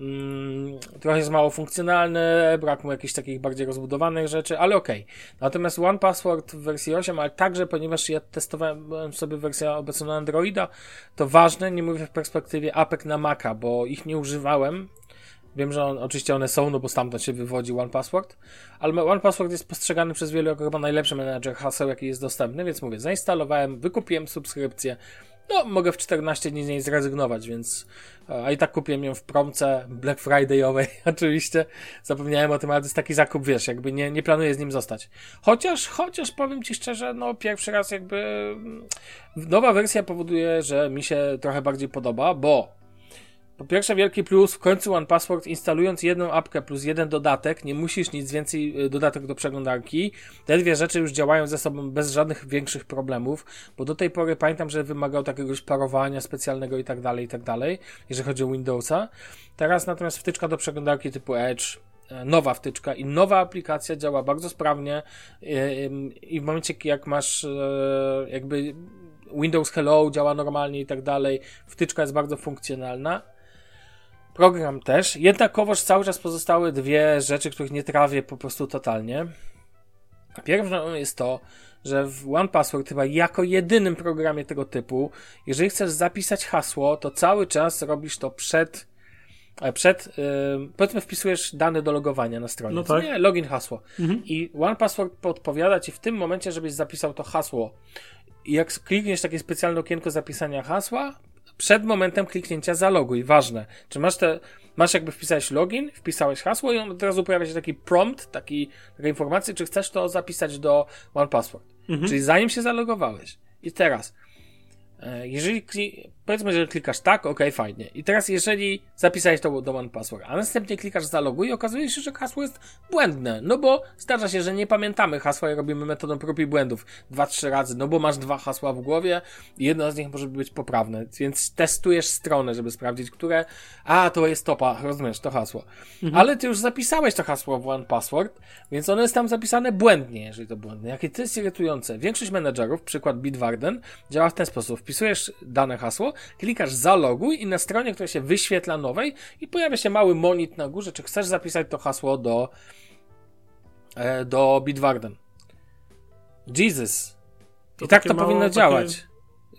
Mm, trochę jest mało funkcjonalny, brak mu jakichś takich bardziej rozbudowanych rzeczy, ale okej. Natomiast One Password w wersji 8, ale także ponieważ ja testowałem sobie wersję obecną na Androida, to ważne, nie mówię w perspektywie apek na Maca, bo ich nie używałem. Wiem, że on, oczywiście one są, no bo stamtąd się wywodzi One Password, ale One Password jest postrzegany przez wielu jako chyba najlepszy menedżer haseł, jaki jest dostępny, więc mówię, zainstalowałem, wykupiłem subskrypcję, no mogę w 14 dni z niej zrezygnować, więc e, a i tak kupiłem ją w promce Black Friday'owej *laughs* oczywiście, zapomniałem o tym, ale to jest taki zakup, wiesz, jakby nie, nie planuję z nim zostać. Chociaż, chociaż powiem Ci szczerze, no pierwszy raz jakby mm, nowa wersja powoduje, że mi się trochę bardziej podoba, bo po pierwsze, wielki plus, w końcu One Password instalując jedną apkę plus jeden dodatek, nie musisz nic więcej, y, dodatek do przeglądarki. Te dwie rzeczy już działają ze sobą bez żadnych większych problemów, bo do tej pory pamiętam, że wymagał takiegoś parowania specjalnego i tak dalej, i tak dalej, jeżeli chodzi o Windowsa. Teraz natomiast wtyczka do przeglądarki typu Edge, e, nowa wtyczka i nowa aplikacja działa bardzo sprawnie ym, i w momencie jak masz e, jakby Windows Hello działa normalnie i tak dalej, wtyczka jest bardzo funkcjonalna. Program też. Jednakowoż cały czas pozostały dwie rzeczy, których nie trawię po prostu totalnie. Pierwszą jest to, że w One Password chyba jako jedynym programie tego typu, jeżeli chcesz zapisać hasło, to cały czas robisz to przed e, przed, yy, powiedzmy wpisujesz dane do logowania na stronie. No tak. Nie, login, hasło. I One Password podpowiada ci w tym momencie, żebyś zapisał to hasło. I jak klikniesz takie specjalne okienko zapisania hasła, przed momentem kliknięcia zaloguj. Ważne. Czy masz te, masz jakby wpisałeś login, wpisałeś hasło i on od razu pojawia się taki prompt, taki, taka informacja, czy chcesz to zapisać do One Password. Czyli zanim się zalogowałeś. I teraz, e, jeżeli kli- powiedzmy, że klikasz tak, ok, fajnie. I teraz jeżeli zapisałeś to do One Password, a następnie klikasz zaloguj i okazuje się, że hasło jest błędne. No bo zdarza się, że nie pamiętamy hasła i robimy metodą prób i błędów dwa, trzy razy, no bo masz dwa hasła w głowie i jedno z nich może być poprawne, więc testujesz stronę, żeby sprawdzić, które, a to jest topa, rozumiesz, to hasło. Ale ty już zapisałeś to hasło w One Password, więc ono jest tam zapisane błędnie, jeżeli to błędne. Jakie to jest irytujące. Większość menedżerów, przykład Bitwarden, działa w ten sposób. Wpisujesz dane hasło, klikasz zaloguj i na stronie, która się wyświetla nowej i pojawia się mały monit na górze, czy chcesz zapisać to hasło do e, do Bitwarden. Jesus. To I tak to powinno takie- działać.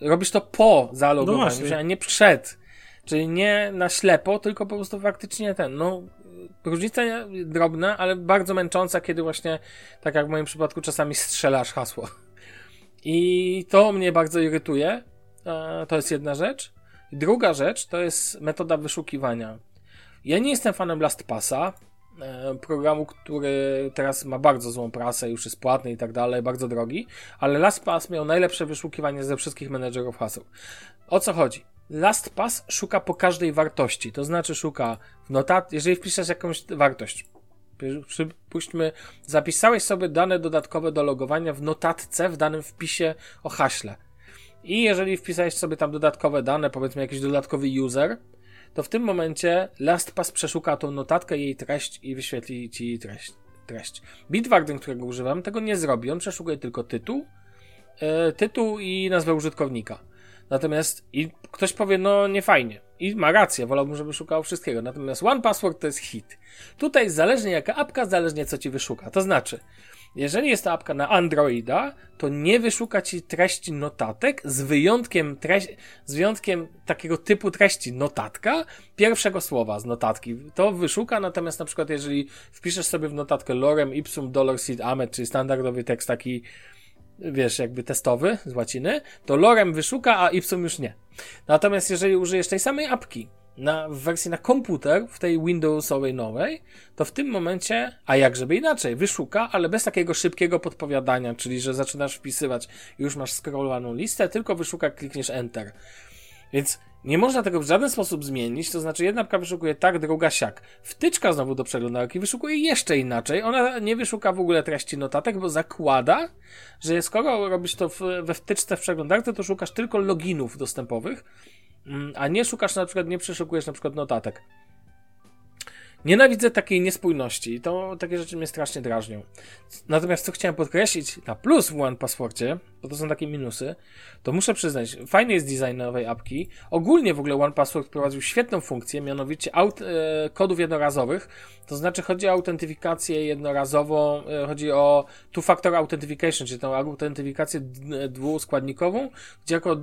Robisz to po zalogowaniu, No a nie przed. Czyli nie na ślepo, tylko po prostu faktycznie ten, no, różnica drobna, ale bardzo męcząca, kiedy właśnie, tak jak w moim przypadku, czasami strzelasz hasło. I to mnie bardzo irytuje. To jest jedna rzecz. Druga rzecz to jest metoda wyszukiwania. Ja nie jestem fanem LastPassa. e, programu, który teraz ma bardzo złą prasę, już jest płatny i tak dalej, bardzo drogi, ale LastPass miał najlepsze wyszukiwanie ze wszystkich menedżerów haseł. O co chodzi? LastPass szuka po każdej wartości, to znaczy szuka w notat, jeżeli wpiszesz jakąś wartość, przypuśćmy, zapisałeś sobie dane dodatkowe do logowania w notatce w danym wpisie o haśle. I jeżeli wpisałeś sobie tam dodatkowe dane, powiedzmy jakiś dodatkowy user, to w tym momencie LastPass przeszuka tą notatkę, jej treść i wyświetli ci treść. treść. Bitwarden, którego używam, tego nie zrobi. On przeszukuje tylko tytuł, yy, tytuł i nazwę użytkownika. Natomiast i ktoś powie, no nie fajnie. I ma rację, wolałbym, żeby szukał wszystkiego. Natomiast One Password to jest hit. Tutaj zależnie jaka apka, zależnie co ci wyszuka. To znaczy, jeżeli jest to apka na Androida, to nie wyszuka ci treści notatek z wyjątkiem, treści, z wyjątkiem takiego typu treści notatka pierwszego słowa z notatki. To wyszuka, natomiast na przykład jeżeli wpiszesz sobie w notatkę lorem ipsum dollar seed amet, czyli standardowy tekst taki wiesz, jakby testowy z łaciny, to lorem wyszuka, a ipsum już nie. Natomiast jeżeli użyjesz tej samej apki na, w wersji na komputer, w tej Windowsowej nowej, to w tym momencie, a jak żeby inaczej, wyszuka, ale bez takiego szybkiego podpowiadania, czyli że zaczynasz wpisywać i już masz scrollowaną listę, tylko wyszuka, klikniesz Enter. Więc nie można tego w żaden sposób zmienić, to znaczy jedna apka wyszukuje tak, druga siak. Wtyczka znowu do przeglądarki wyszukuje jeszcze inaczej. Ona nie wyszuka w ogóle treści notatek, bo zakłada, że skoro robisz to we wtyczce w przeglądarce, to szukasz tylko loginów dostępowych, a nie szukasz na przykład, nie przeszukujesz na przykład notatek. Nienawidzę takiej niespójności. To takie rzeczy mnie strasznie drażnią. Natomiast co chciałem podkreślić na plus w One Passwordzie, bo to są takie minusy, to muszę przyznać, fajny jest design nowej apki. Ogólnie w ogóle One Password wprowadził świetną funkcję, mianowicie aut, e, kodów jednorazowych. To znaczy chodzi o autentyfikację jednorazową, e, chodzi o two-factor authentication, czyli tą autentyfikację dwuskładnikową, gdzie, jako, e,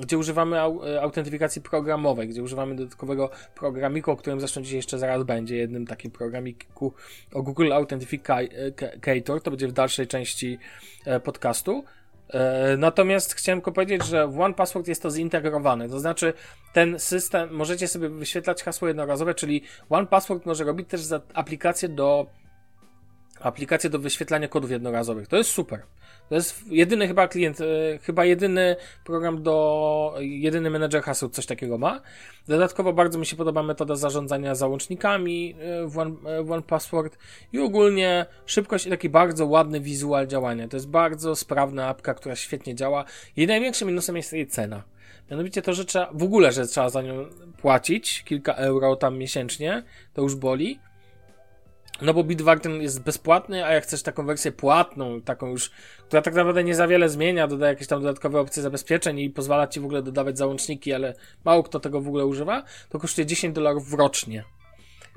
gdzie używamy au, e, autentyfikacji programowej, gdzie używamy dodatkowego programiku, o którym zresztą dzisiaj jeszcze zaraz będzie jednym takim programiku o Google Authenticator, to będzie w dalszej części e, podcastu. E, natomiast chciałem tylko powiedzieć, że w One Password jest to zintegrowane. To znaczy, ten system, możecie sobie wyświetlać hasło jednorazowe, czyli One Password może robić też aplikację do aplikację do wyświetlania kodów jednorazowych. To jest super. To jest jedyny chyba klient, e, chyba jedyny program do, jedyny menedżer haseł coś takiego ma. Dodatkowo bardzo mi się podoba metoda zarządzania załącznikami e, w One, e, One Password i ogólnie szybkość i taki bardzo ładny wizual działania. To jest bardzo sprawna apka, która świetnie działa. Jej największym minusem jest jej cena. Mianowicie to, że trzeba, w ogóle, że trzeba za nią płacić kilka euro tam miesięcznie, to już boli. No bo Bitwarden jest bezpłatny, a jak chcesz taką wersję płatną, taką już, która tak naprawdę nie za wiele zmienia, dodaje jakieś tam dodatkowe opcje zabezpieczeń i pozwala ci w ogóle dodawać załączniki, ale mało kto tego w ogóle używa, to kosztuje 10 dolarów rocznie.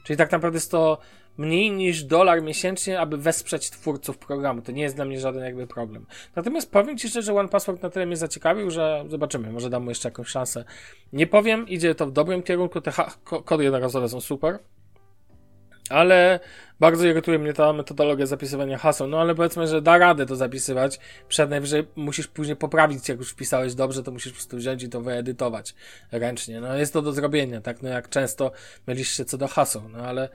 Czyli tak naprawdę jest to mniej niż dolar miesięcznie, aby wesprzeć twórców programu. To nie jest dla mnie żaden jakby problem. Natomiast powiem Ci szczerze, że One Password na tyle mnie zaciekawił, że zobaczymy, może dam mu jeszcze jakąś szansę. Nie powiem, idzie to w dobrym kierunku, te kody jednorazowe są super, ale bardzo irytuje mnie ta metodologia zapisywania haseł. No ale powiedzmy, że da radę to zapisywać. Przed najwyżej musisz później poprawić, jak już wpisałeś dobrze, to musisz po prostu wziąć i to wyedytować ręcznie. No jest to do zrobienia, tak? No jak często mylisz się co do haseł, no ale.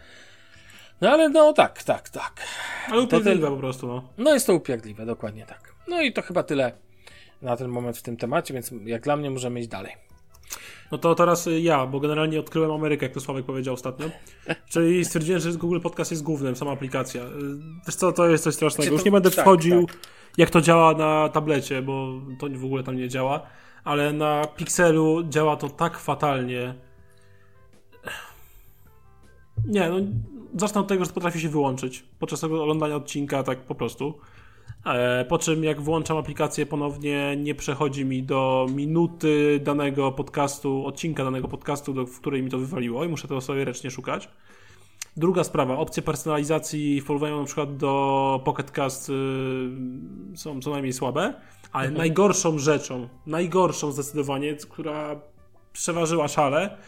No ale no tak, tak, tak. Ale upierdliwe po prostu, no. No jest to upierdliwe, dokładnie tak. No i to chyba tyle na ten moment w tym temacie, więc jak dla mnie możemy iść dalej. No to teraz y, ja, bo generalnie odkryłem Amerykę, jak to Sławek powiedział ostatnio. Czyli stwierdziłem, że Google Podcast jest głównym, sama aplikacja. Y, wiesz co, to jest coś strasznego. Już nie będę tak, wchodził, tak. jak to działa na tablecie, bo to w ogóle tam nie działa. Ale na Pixelu działa to tak fatalnie. Nie, no zacznę od tego, że potrafi się wyłączyć podczas oglądania odcinka, tak po prostu. E, po czym jak włączam aplikację ponownie, nie przechodzi mi do minuty danego podcastu, odcinka danego podcastu, do, w której mi to wywaliło i muszę to sobie ręcznie szukać. Druga sprawa, opcje personalizacji w porównaniu na przykład do Pocket Cast y, są co najmniej słabe, ale mhm. najgorszą rzeczą, najgorszą zdecydowanie, która przeważyła szale,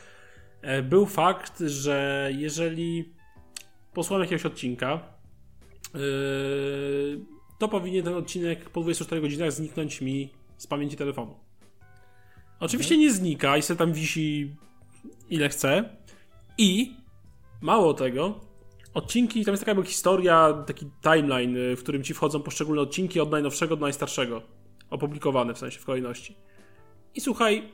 e, był fakt, że jeżeli posłucham jakiegoś odcinka, yy, to powinien ten odcinek po 24 godzinach zniknąć mi z pamięci telefonu. Oczywiście mhm. nie znika i se tam wisi ile chce. I mało tego, odcinki, tam jest taka jakby historia, taki timeline, y, w którym ci wchodzą poszczególne odcinki od najnowszego do najstarszego. Opublikowane w sensie w kolejności. I słuchaj,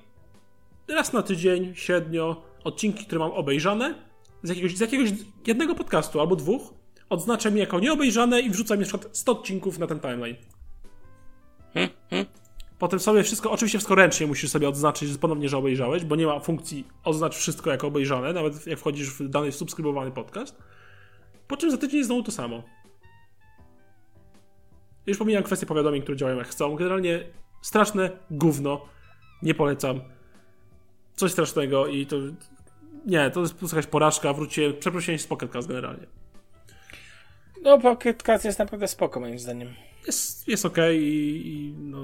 raz na tydzień, średnio, odcinki, które mam obejrzane z jakiegoś, z jakiegoś jednego podcastu albo dwóch, odznaczam je jako nieobejrzane i wrzucam przykład 100 odcinków na ten timeline. Potem sobie wszystko, oczywiście wszystko ręcznie musisz sobie odznaczyć że ponownie, że obejrzałeś, bo nie ma funkcji oznacz wszystko jako obejrzane, nawet jak wchodzisz w dany subskrybowany podcast. Po czym za tydzień znowu to samo. Już pomijam kwestię powiadomień, które działają jak chcą. Generalnie straszne gówno. Nie polecam. Coś strasznego i to... Nie, to jest jakaś porażka. Wróćcie, przeprosiłem z Pocket generalnie. No, Pocket Cast jest naprawdę spoko, moim zdaniem. Jest, jest ok i, i no...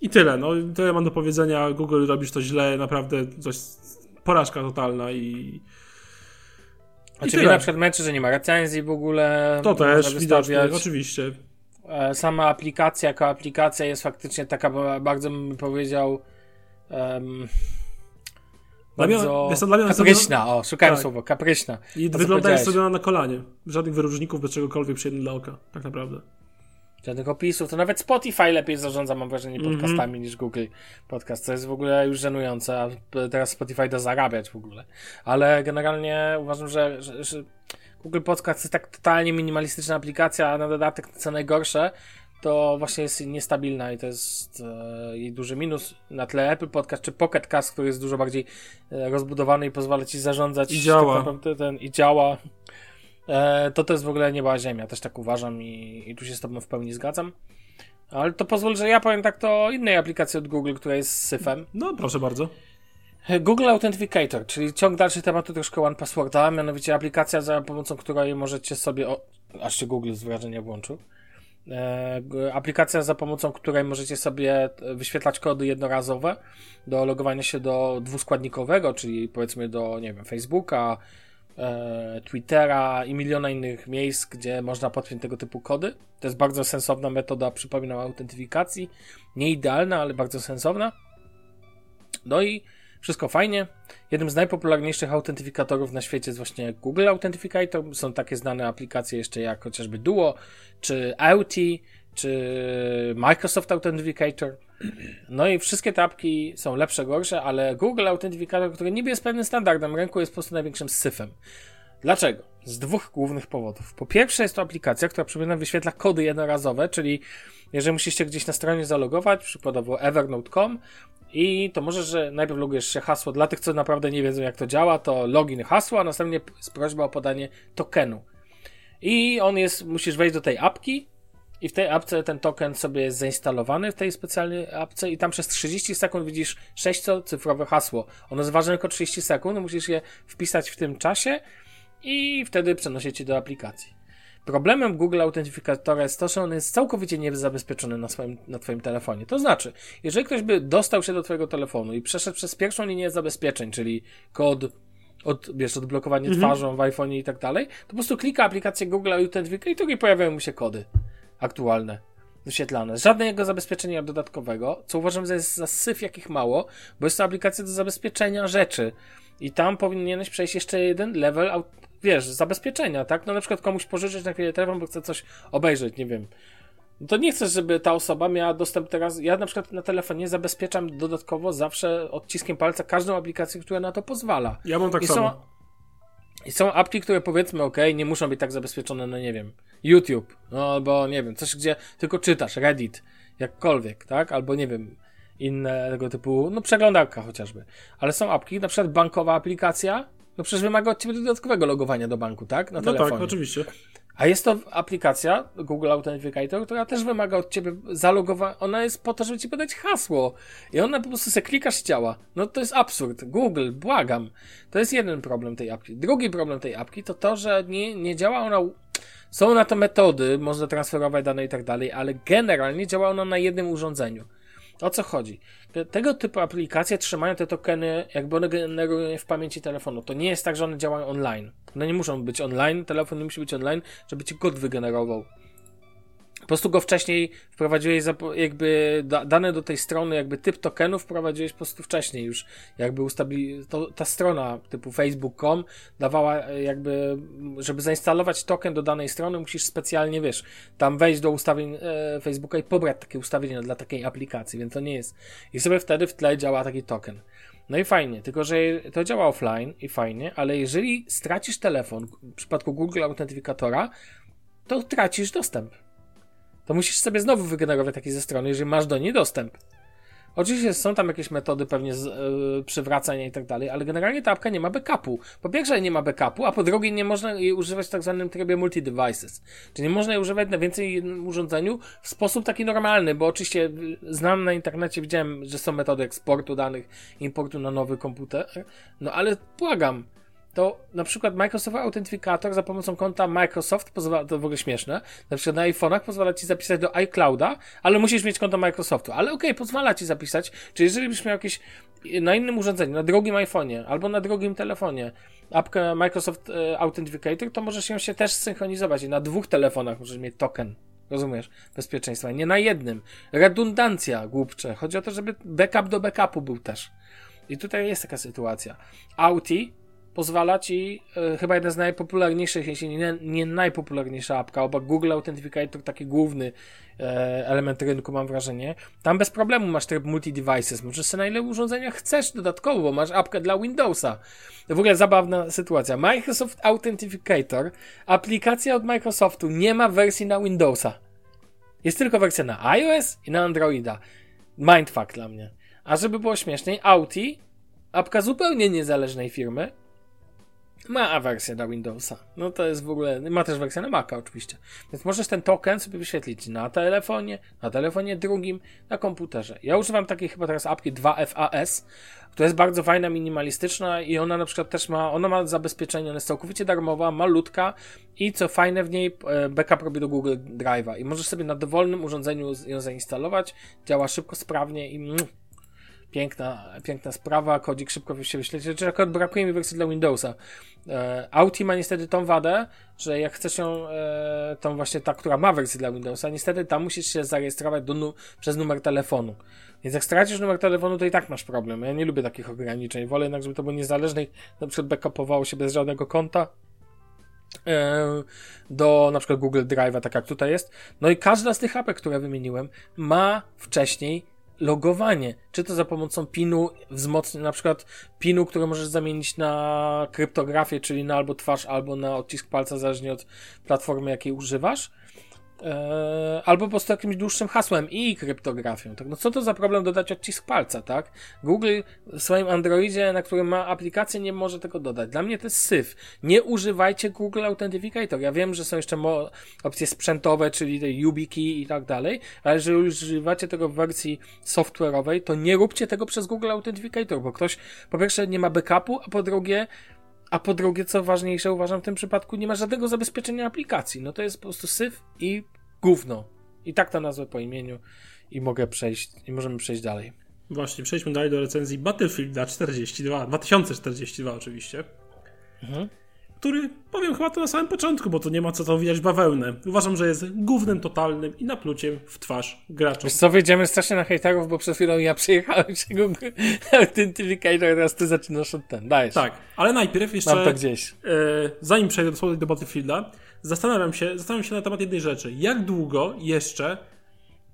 I tyle, no tyle mam do powiedzenia. Google robisz to źle, naprawdę coś porażka totalna i. A ciebie na przykład męczy, że nie ma recenzji w ogóle. To też widocznie, oczywiście. E, sama aplikacja jako aplikacja jest faktycznie taka, bardzo bym powiedział. Um, bardzo jest dla mnie kapryśna, o, szukałem tak. słowa, kapryśna. I wygląda jak zrobiona na kolanie. Żadnych wyróżników bez czegokolwiek przyjemnym dla oka, tak naprawdę żadnych opisów, to nawet Spotify lepiej zarządza, mam wrażenie, mhm. podcastami mm -hmm. niż Google Podcast, co jest w ogóle już żenujące, a teraz Spotify da zarabiać w ogóle. Ale generalnie uważam, że, że, że Google Podcast jest tak totalnie minimalistyczna aplikacja, a na dodatek, co najgorsze, to właśnie jest niestabilna i to jest e, jej duży minus. Na tle Apple Podcast czy Pocket Cast, który jest dużo bardziej e, rozbudowany i pozwala ci zarządzać. I działa. Tak ten, I działa. E, to to jest w ogóle nieba ziemia, też tak uważam i, i tu się z tobą w pełni zgadzam. Ale to pozwól, że ja powiem tak to o innej aplikacji od Google, która jest syfem. No, proszę bardzo. Google Authenticator, czyli ciąg dalszy tematu troszkę One Passworda, mianowicie aplikacja, za pomocą której możecie sobie. O, aż się Google z wrażenia włączył. E, aplikacja, za pomocą której możecie sobie wyświetlać kody jednorazowe do logowania się do dwuskładnikowego, czyli powiedzmy do, nie wiem, Facebooka, E, Twittera i miliona innych miejsc, gdzie można podpiąć tego typu kody. To jest bardzo sensowna metoda, przypominam, autentyfikacji. Nie idealna, ale bardzo sensowna. No i wszystko fajnie. Jednym z najpopularniejszych autentyfikatorów na świecie jest właśnie Google Authenticator. Są takie znane aplikacje jeszcze jak chociażby Duo, czy Auti, czy Microsoft Authenticator. No i wszystkie te apki są lepsze, gorsze, ale Google Authenticator, który niby jest pewnym standardem rynku, jest po prostu największym syfem. Dlaczego? Z dwóch głównych powodów. Po pierwsze jest to aplikacja, która przypomina wyświetla kody jednorazowe, czyli jeżeli musicie gdzieś na stronie zalogować, przykładowo evernote.com i to może, że najpierw logujesz się hasło, dla tych, co naprawdę nie wiedzą jak to działa, to login hasło, a następnie jest prośba o podanie tokenu. I on jest, musisz wejść do tej apki, i w tej apce ten token sobie jest zainstalowany w tej specjalnej apce i tam przez 30 sekund widzisz 6-cyfrowe hasło. Ono jest ważne tylko 30 sekund, musisz je wpisać w tym czasie i wtedy przenosi cię do aplikacji. Problemem Google Autentyfikatora jest to, że on jest całkowicie niezabezpieczony na, swoim, na Twoim telefonie. To znaczy, jeżeli ktoś by dostał się do Twojego telefonu i przeszedł przez pierwszą linię zabezpieczeń, czyli kod, od, wiesz, odblokowanie mhm. twarzą w iPhone i tak dalej, to po prostu klika aplikację Google Authenticator i pojawiają mu się kody aktualne wyświetlane. Żadnego zabezpieczenia dodatkowego, co uważam, że jest za syf jakich mało, bo jest to aplikacja do zabezpieczenia rzeczy. I tam powinieneś przejść jeszcze jeden level, wiesz, zabezpieczenia, tak? No na przykład komuś pożyczyć na chwilę telefon, bo chce coś obejrzeć, nie wiem. No to nie chcesz, żeby ta osoba miała dostęp teraz. Ja na przykład na telefonie zabezpieczam dodatkowo zawsze odciskiem palca każdą aplikację, która na to pozwala. Ja mam tak I samo. Są, I są apki, które powiedzmy, ok, nie muszą być tak zabezpieczone, no nie wiem, YouTube, no albo nie wiem, coś gdzie tylko czytasz, Reddit, jakkolwiek, tak? Albo nie wiem, inne tego typu, no przeglądarka chociażby. Ale są apki, na przykład bankowa aplikacja, no przecież wymaga od ciebie dodatkowego logowania do banku, tak? Na no telefonie. tak, oczywiście. A jest to aplikacja Google Authenticator, która też wymaga od ciebie zalogowania. Ona jest po to, żeby ci podać hasło. I ona po prostu se klikasz działa. No to jest absurd. Google, błagam. To jest jeden problem tej apki. Drugi problem tej apki to to, że nie, nie działa ona są na to metody, można transferować dane i tak dalej, ale generalnie działa ona na jednym urządzeniu. O co chodzi? Tego typu aplikacje trzymają te tokeny, jakby one generują w pamięci telefonu. To nie jest tak, że one działają online. One nie muszą być online, telefon nie musi być online, żeby ci kod wygenerował. Po prostu go wcześniej wprowadziłeś, jakby dane do tej strony, jakby typ tokenu wprowadziłeś po prostu wcześniej już, jakby ustabili, to, ta strona typu facebook.com dawała e, jakby, żeby zainstalować token do danej strony, musisz specjalnie, wiesz, tam wejść do ustawień e, Facebooka i pobrać takie ustawienia dla takiej aplikacji, więc to nie jest, i sobie wtedy w tle działa taki token. No i fajnie, tylko że to działa offline i fajnie, ale jeżeli stracisz telefon w przypadku Google Autentyfikatora, to tracisz dostęp to musisz sobie znowu wygenerować taki ze strony, jeżeli masz do niej dostęp. Oczywiście są tam jakieś metody pewnie z, yy, przywracania i tak dalej, ale generalnie ta apka nie ma backupu. Po pierwsze nie ma backupu, a po drugie nie można jej używać w tak zwanym trybie multi-devices. Czyli nie można jej używać na więcej urządzeniu w sposób taki normalny, bo oczywiście znam na internecie, widziałem, że są metody eksportu danych, importu na nowy komputer, no ale błagam, to na przykład Microsoft Authenticator za pomocą konta Microsoft pozwala, to w ogóle śmieszne, na przykład na iPhone'ach pozwala ci zapisać do iClouda, ale musisz mieć konto Microsoftu. Ale okej, okay, pozwala ci zapisać, czyli jeżeli byś miał jakieś na innym urządzeniu, na drugim iPhone'ie albo na drugim telefonie apkę Microsoft e, Authenticator, to możesz ją się też synchronizować i na dwóch telefonach możesz mieć token. Rozumiesz? Bezpieczeństwa. Nie na jednym. Redundancja, głupcze. Chodzi o to, żeby backup do backupu był też. I tutaj jest taka sytuacja. Auti pozwala ci, e, chyba jeden z najpopularniejszych, jeśli nie, nie najpopularniejsza apka, obok Google Authenticator, taki główny e, element rynku, mam wrażenie. Tam bez problemu masz tryb multi-devices, możesz sobie na ile urządzenia chcesz dodatkowo, bo masz apkę dla Windowsa. W ogóle zabawna sytuacja. Microsoft Authenticator, aplikacja od Microsoftu, nie ma wersji na Windowsa. Jest tylko wersja na iOS i na Androida. Mindfuck dla mnie. A żeby było śmieszniej, Auti, apka zupełnie niezależnej firmy, ma wersję dla Windowsa. No to jest w ogóle. Ma też wersję na Maca, oczywiście. Więc możesz ten token sobie wyświetlić na telefonie, na telefonie drugim, na komputerze. Ja używam takiej chyba teraz apki 2FAS, która jest bardzo fajna, minimalistyczna i ona na przykład też ma. Ona ma zabezpieczenie, ona jest całkowicie darmowa, malutka i co fajne w niej, e, backup robi do Google Drive'a. I możesz sobie na dowolnym urządzeniu ją zainstalować. Działa szybko, sprawnie i. Piękna, piękna sprawa, kodzik szybko się wyświetli. Znaczy, akurat brakuje mi wersji dla Windowsa. E, Auti ma niestety tą wadę, że jak chcesz ją, e, tą właśnie ta, która ma wersję dla Windowsa, niestety tam musisz się zarejestrować do przez numer telefonu. Więc jak stracisz numer telefonu, to i tak masz problem. Ja nie lubię takich ograniczeń. Wolę jednak, żeby to było niezależne na przykład backupowało się bez żadnego konta e, do na przykład Google Drive'a, tak jak tutaj jest. No i każda z tych apek, które wymieniłem, ma wcześniej logowanie, czy to za pomocą pinu wzmocnienia, na przykład pinu, który możesz zamienić na kryptografię, czyli na albo twarz, albo na odcisk palca, zależnie od platformy, jakiej używasz, albo po prostu jakimś dłuższym hasłem i kryptografią. Tak, no co to za problem dodać odcisk palca, tak? Google w swoim Androidzie, na którym ma aplikację, nie może tego dodać. Dla mnie to jest syf. Nie używajcie Google Authenticator. Ja wiem, że są jeszcze opcje sprzętowe, czyli te YubiKey i tak dalej, ale jeżeli używacie tego w wersji software'owej, to nie róbcie tego przez Google Authenticator, bo ktoś po pierwsze nie ma backupu, a po drugie a po drugie, co ważniejsze, uważam w tym przypadku, nie ma żadnego zabezpieczenia aplikacji. No to jest po prostu syf i gówno. I tak to nazwę po imieniu i mogę przejść, i możemy przejść dalej. Właśnie, przejdźmy dalej do recenzji Battlefield 42, 2042 oczywiście. Mhm który, powiem chyba to na samym początku, bo to nie ma co to widać bawełnę. Uważam, że jest głównym totalnym i napluciem w twarz graczom. Wiesz co, wyjdziemy strasznie na hejterów, bo przed chwilą ja przyjechałem się Authenticator, *laughs* teraz ty zaczynasz od ten, dajesz. Tak, ale najpierw jeszcze... Mam to gdzieś. E, zanim przejdę dosłownie do Battlefielda, zastanawiam się, zastanawiam się na temat jednej rzeczy. Jak długo jeszcze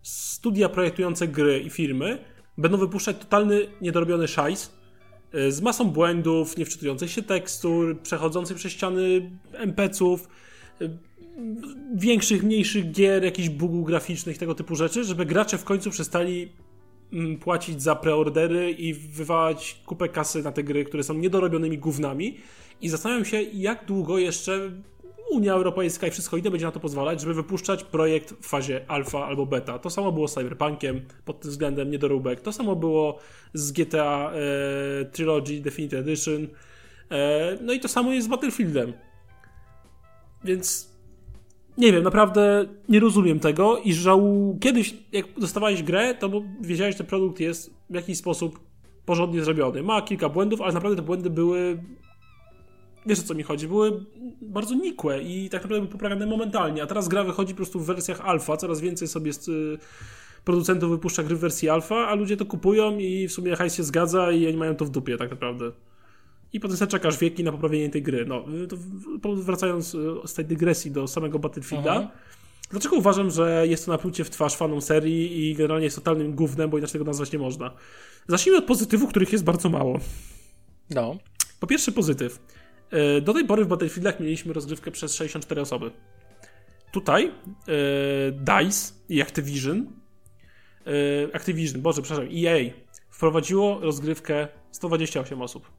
studia projektujące gry i firmy będą wypuszczać totalny, niedorobiony szajs, z masą błędów, niewczytujących się tekstur, przechodzących przez ściany NPC-ów, e, większych, mniejszych gier, jakichś bugów graficznych, tego typu rzeczy, żeby gracze w końcu przestali mm, płacić za preordery i wywalać kupę kasy na te gry, które są niedorobionymi gównami. I zastanawiam się, jak długo jeszcze Unia Europejska i wszystko inne będzie na to pozwalać, żeby wypuszczać projekt w fazie alfa albo beta. To samo było z Cyberpunkiem pod tym względem niedoróbek. To samo było z GTA e, Trilogy Definitive Edition. E, no i to samo jest z Battlefieldem. Więc nie wiem, naprawdę nie rozumiem tego i żału... Kiedyś, jak dostawałeś grę, to wiedziałeś, że ten produkt jest w jakiś sposób porządnie zrobiony. Ma kilka błędów, ale naprawdę te błędy były wiesz o co mi chodzi, były bardzo nikłe i tak naprawdę były poprawiane momentalnie, a teraz gra wychodzi po prostu w wersjach alfa, coraz więcej sobie y, producentów wypuszcza gry w wersji alfa, a ludzie to kupują i w sumie hajs się zgadza i oni mają to w dupie tak naprawdę. I potem sobie czekasz wieki na poprawienie tej gry. No, to wracając y, z tej dygresji do samego Battlefielda, Aha. Dlaczego uważam, że jest to naplucie w twarz fanom serii i generalnie jest totalnym gównem, bo inaczej tego nazwać nie można? Zacznijmy od pozytywów, których jest bardzo mało. No. Po pierwsze pozytyw. E, do tej pory w Battlefieldach mieliśmy rozgrywkę przez 64 osoby. Tutaj e, DICE i Activision e, Activision, boże, przepraszam, EA wprowadziło rozgrywkę 128 osób.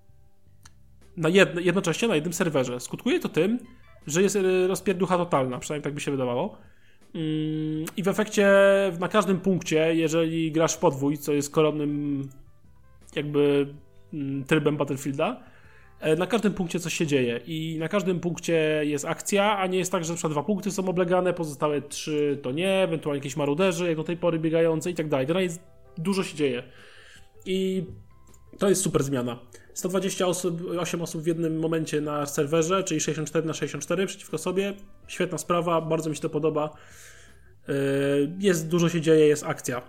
Na jedno, jednocześnie na jednym serwerze. Skutkuje to tym, że jest rozpierducha totalna, przynajmniej tak by się wydawało. Mm, I w efekcie na każdym punkcie, jeżeli grasz w podwój, co jest koronnym jakby mm, trybem Battlefielda, na każdym punkcie coś się dzieje i na każdym punkcie jest akcja, a nie jest tak, że na dwa punkty są oblegane, pozostałe trzy to nie, ewentualnie jakieś maruderzy, jak do tej pory biegające i tak dalej. Generalnie dużo się dzieje. I to jest super zmiana. 128 osób, 8 osób w jednym momencie na serwerze, czyli 64 na 64 przeciwko sobie. Świetna sprawa, bardzo mi się to podoba. Yy, jest, dużo się dzieje, jest akcja.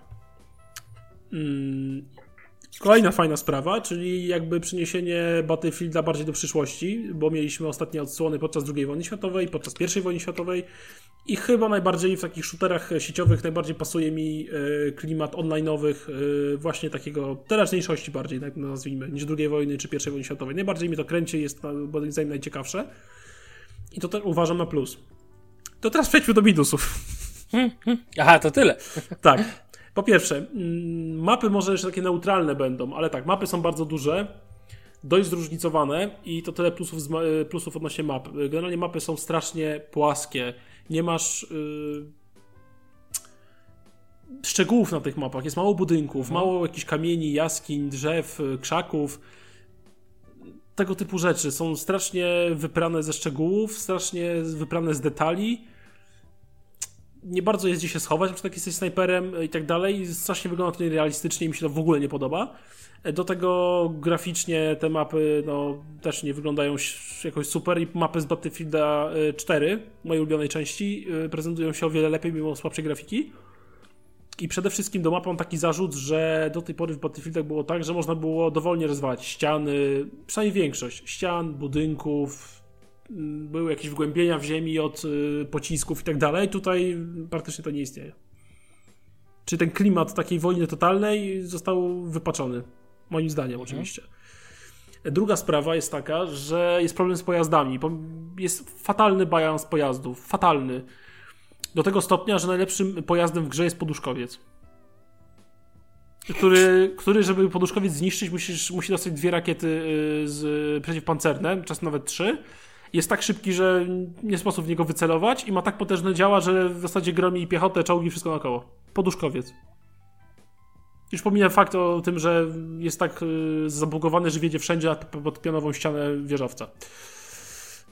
Kolejna fajna sprawa, czyli jakby przeniesienie Battlefielda bardziej do przyszłości, bo mieliśmy ostatnie odsłony podczas II wojny światowej, podczas I wojny światowej i chyba najbardziej w takich shooterach sieciowych najbardziej pasuje mi e, klimat online'owych, e, właśnie takiego teraźniejszości bardziej, tak nazwijmy, niż II wojny czy I wojny światowej. Najbardziej mi to kręci, jest moim zdaniem najciekawsze. I to też uważam na plus. To teraz przejdźmy do minusów. Aha, to tyle. tak. Po pierwsze, mm, mapy może jeszcze takie neutralne będą, ale tak, mapy są bardzo duże, dość zróżnicowane i to tyle plusów, e, plusów odnośnie map. Generalnie mapy są strasznie płaskie nie masz yy, szczegółów na tych mapach. Jest mało budynków, mhm. mało jakichś kamieni, jaskiń, drzew, y, krzaków. Tego typu rzeczy są strasznie wyprane ze szczegółów, strasznie wyprane z detali. Nie bardzo jest gdzie się schować, na przykład jesteś snajperem i tak dalej. Strasznie wygląda to nierealistycznie i mi się to w ogóle nie podoba. Do tego graficznie te mapy no, też nie wyglądają jakoś super i mapy z Battlefielda 4, y, mojej ulubionej części, prezentują się o wiele lepiej mimo słabszej grafiki. I przede wszystkim do mapy mam taki zarzut, że do tej pory w Battlefieldach było tak, że można było dowolnie rozwalać ściany, przynajmniej większość ścian, budynków, były jakieś wgłębienia w ziemi od y, pocisków i tak dalej. Tutaj praktycznie to nie istnieje. Czy ten klimat takiej wojny totalnej został wypaczony. Moim zdaniem mhm. oczywiście. Druga sprawa jest taka, że jest problem z pojazdami. Jest fatalny balans pojazdów. Fatalny. Do tego stopnia, że najlepszym pojazdem w grze jest poduszkowiec. Który, który żeby poduszkowiec zniszczyć, musisz, musi dostać dwie rakiety y, z przeciwpancerne, czas nawet trzy. Jest tak szybki, że nie sposób w niego wycelować i ma tak potężne działa, że w zasadzie gromi piechotę, czołgi, wszystko naokoło. Poduszkowiec. Już pomijam fakt o tym, że jest tak y, zabugowany, że wiedzie wszędzie pod pionową ścianę wieżowca.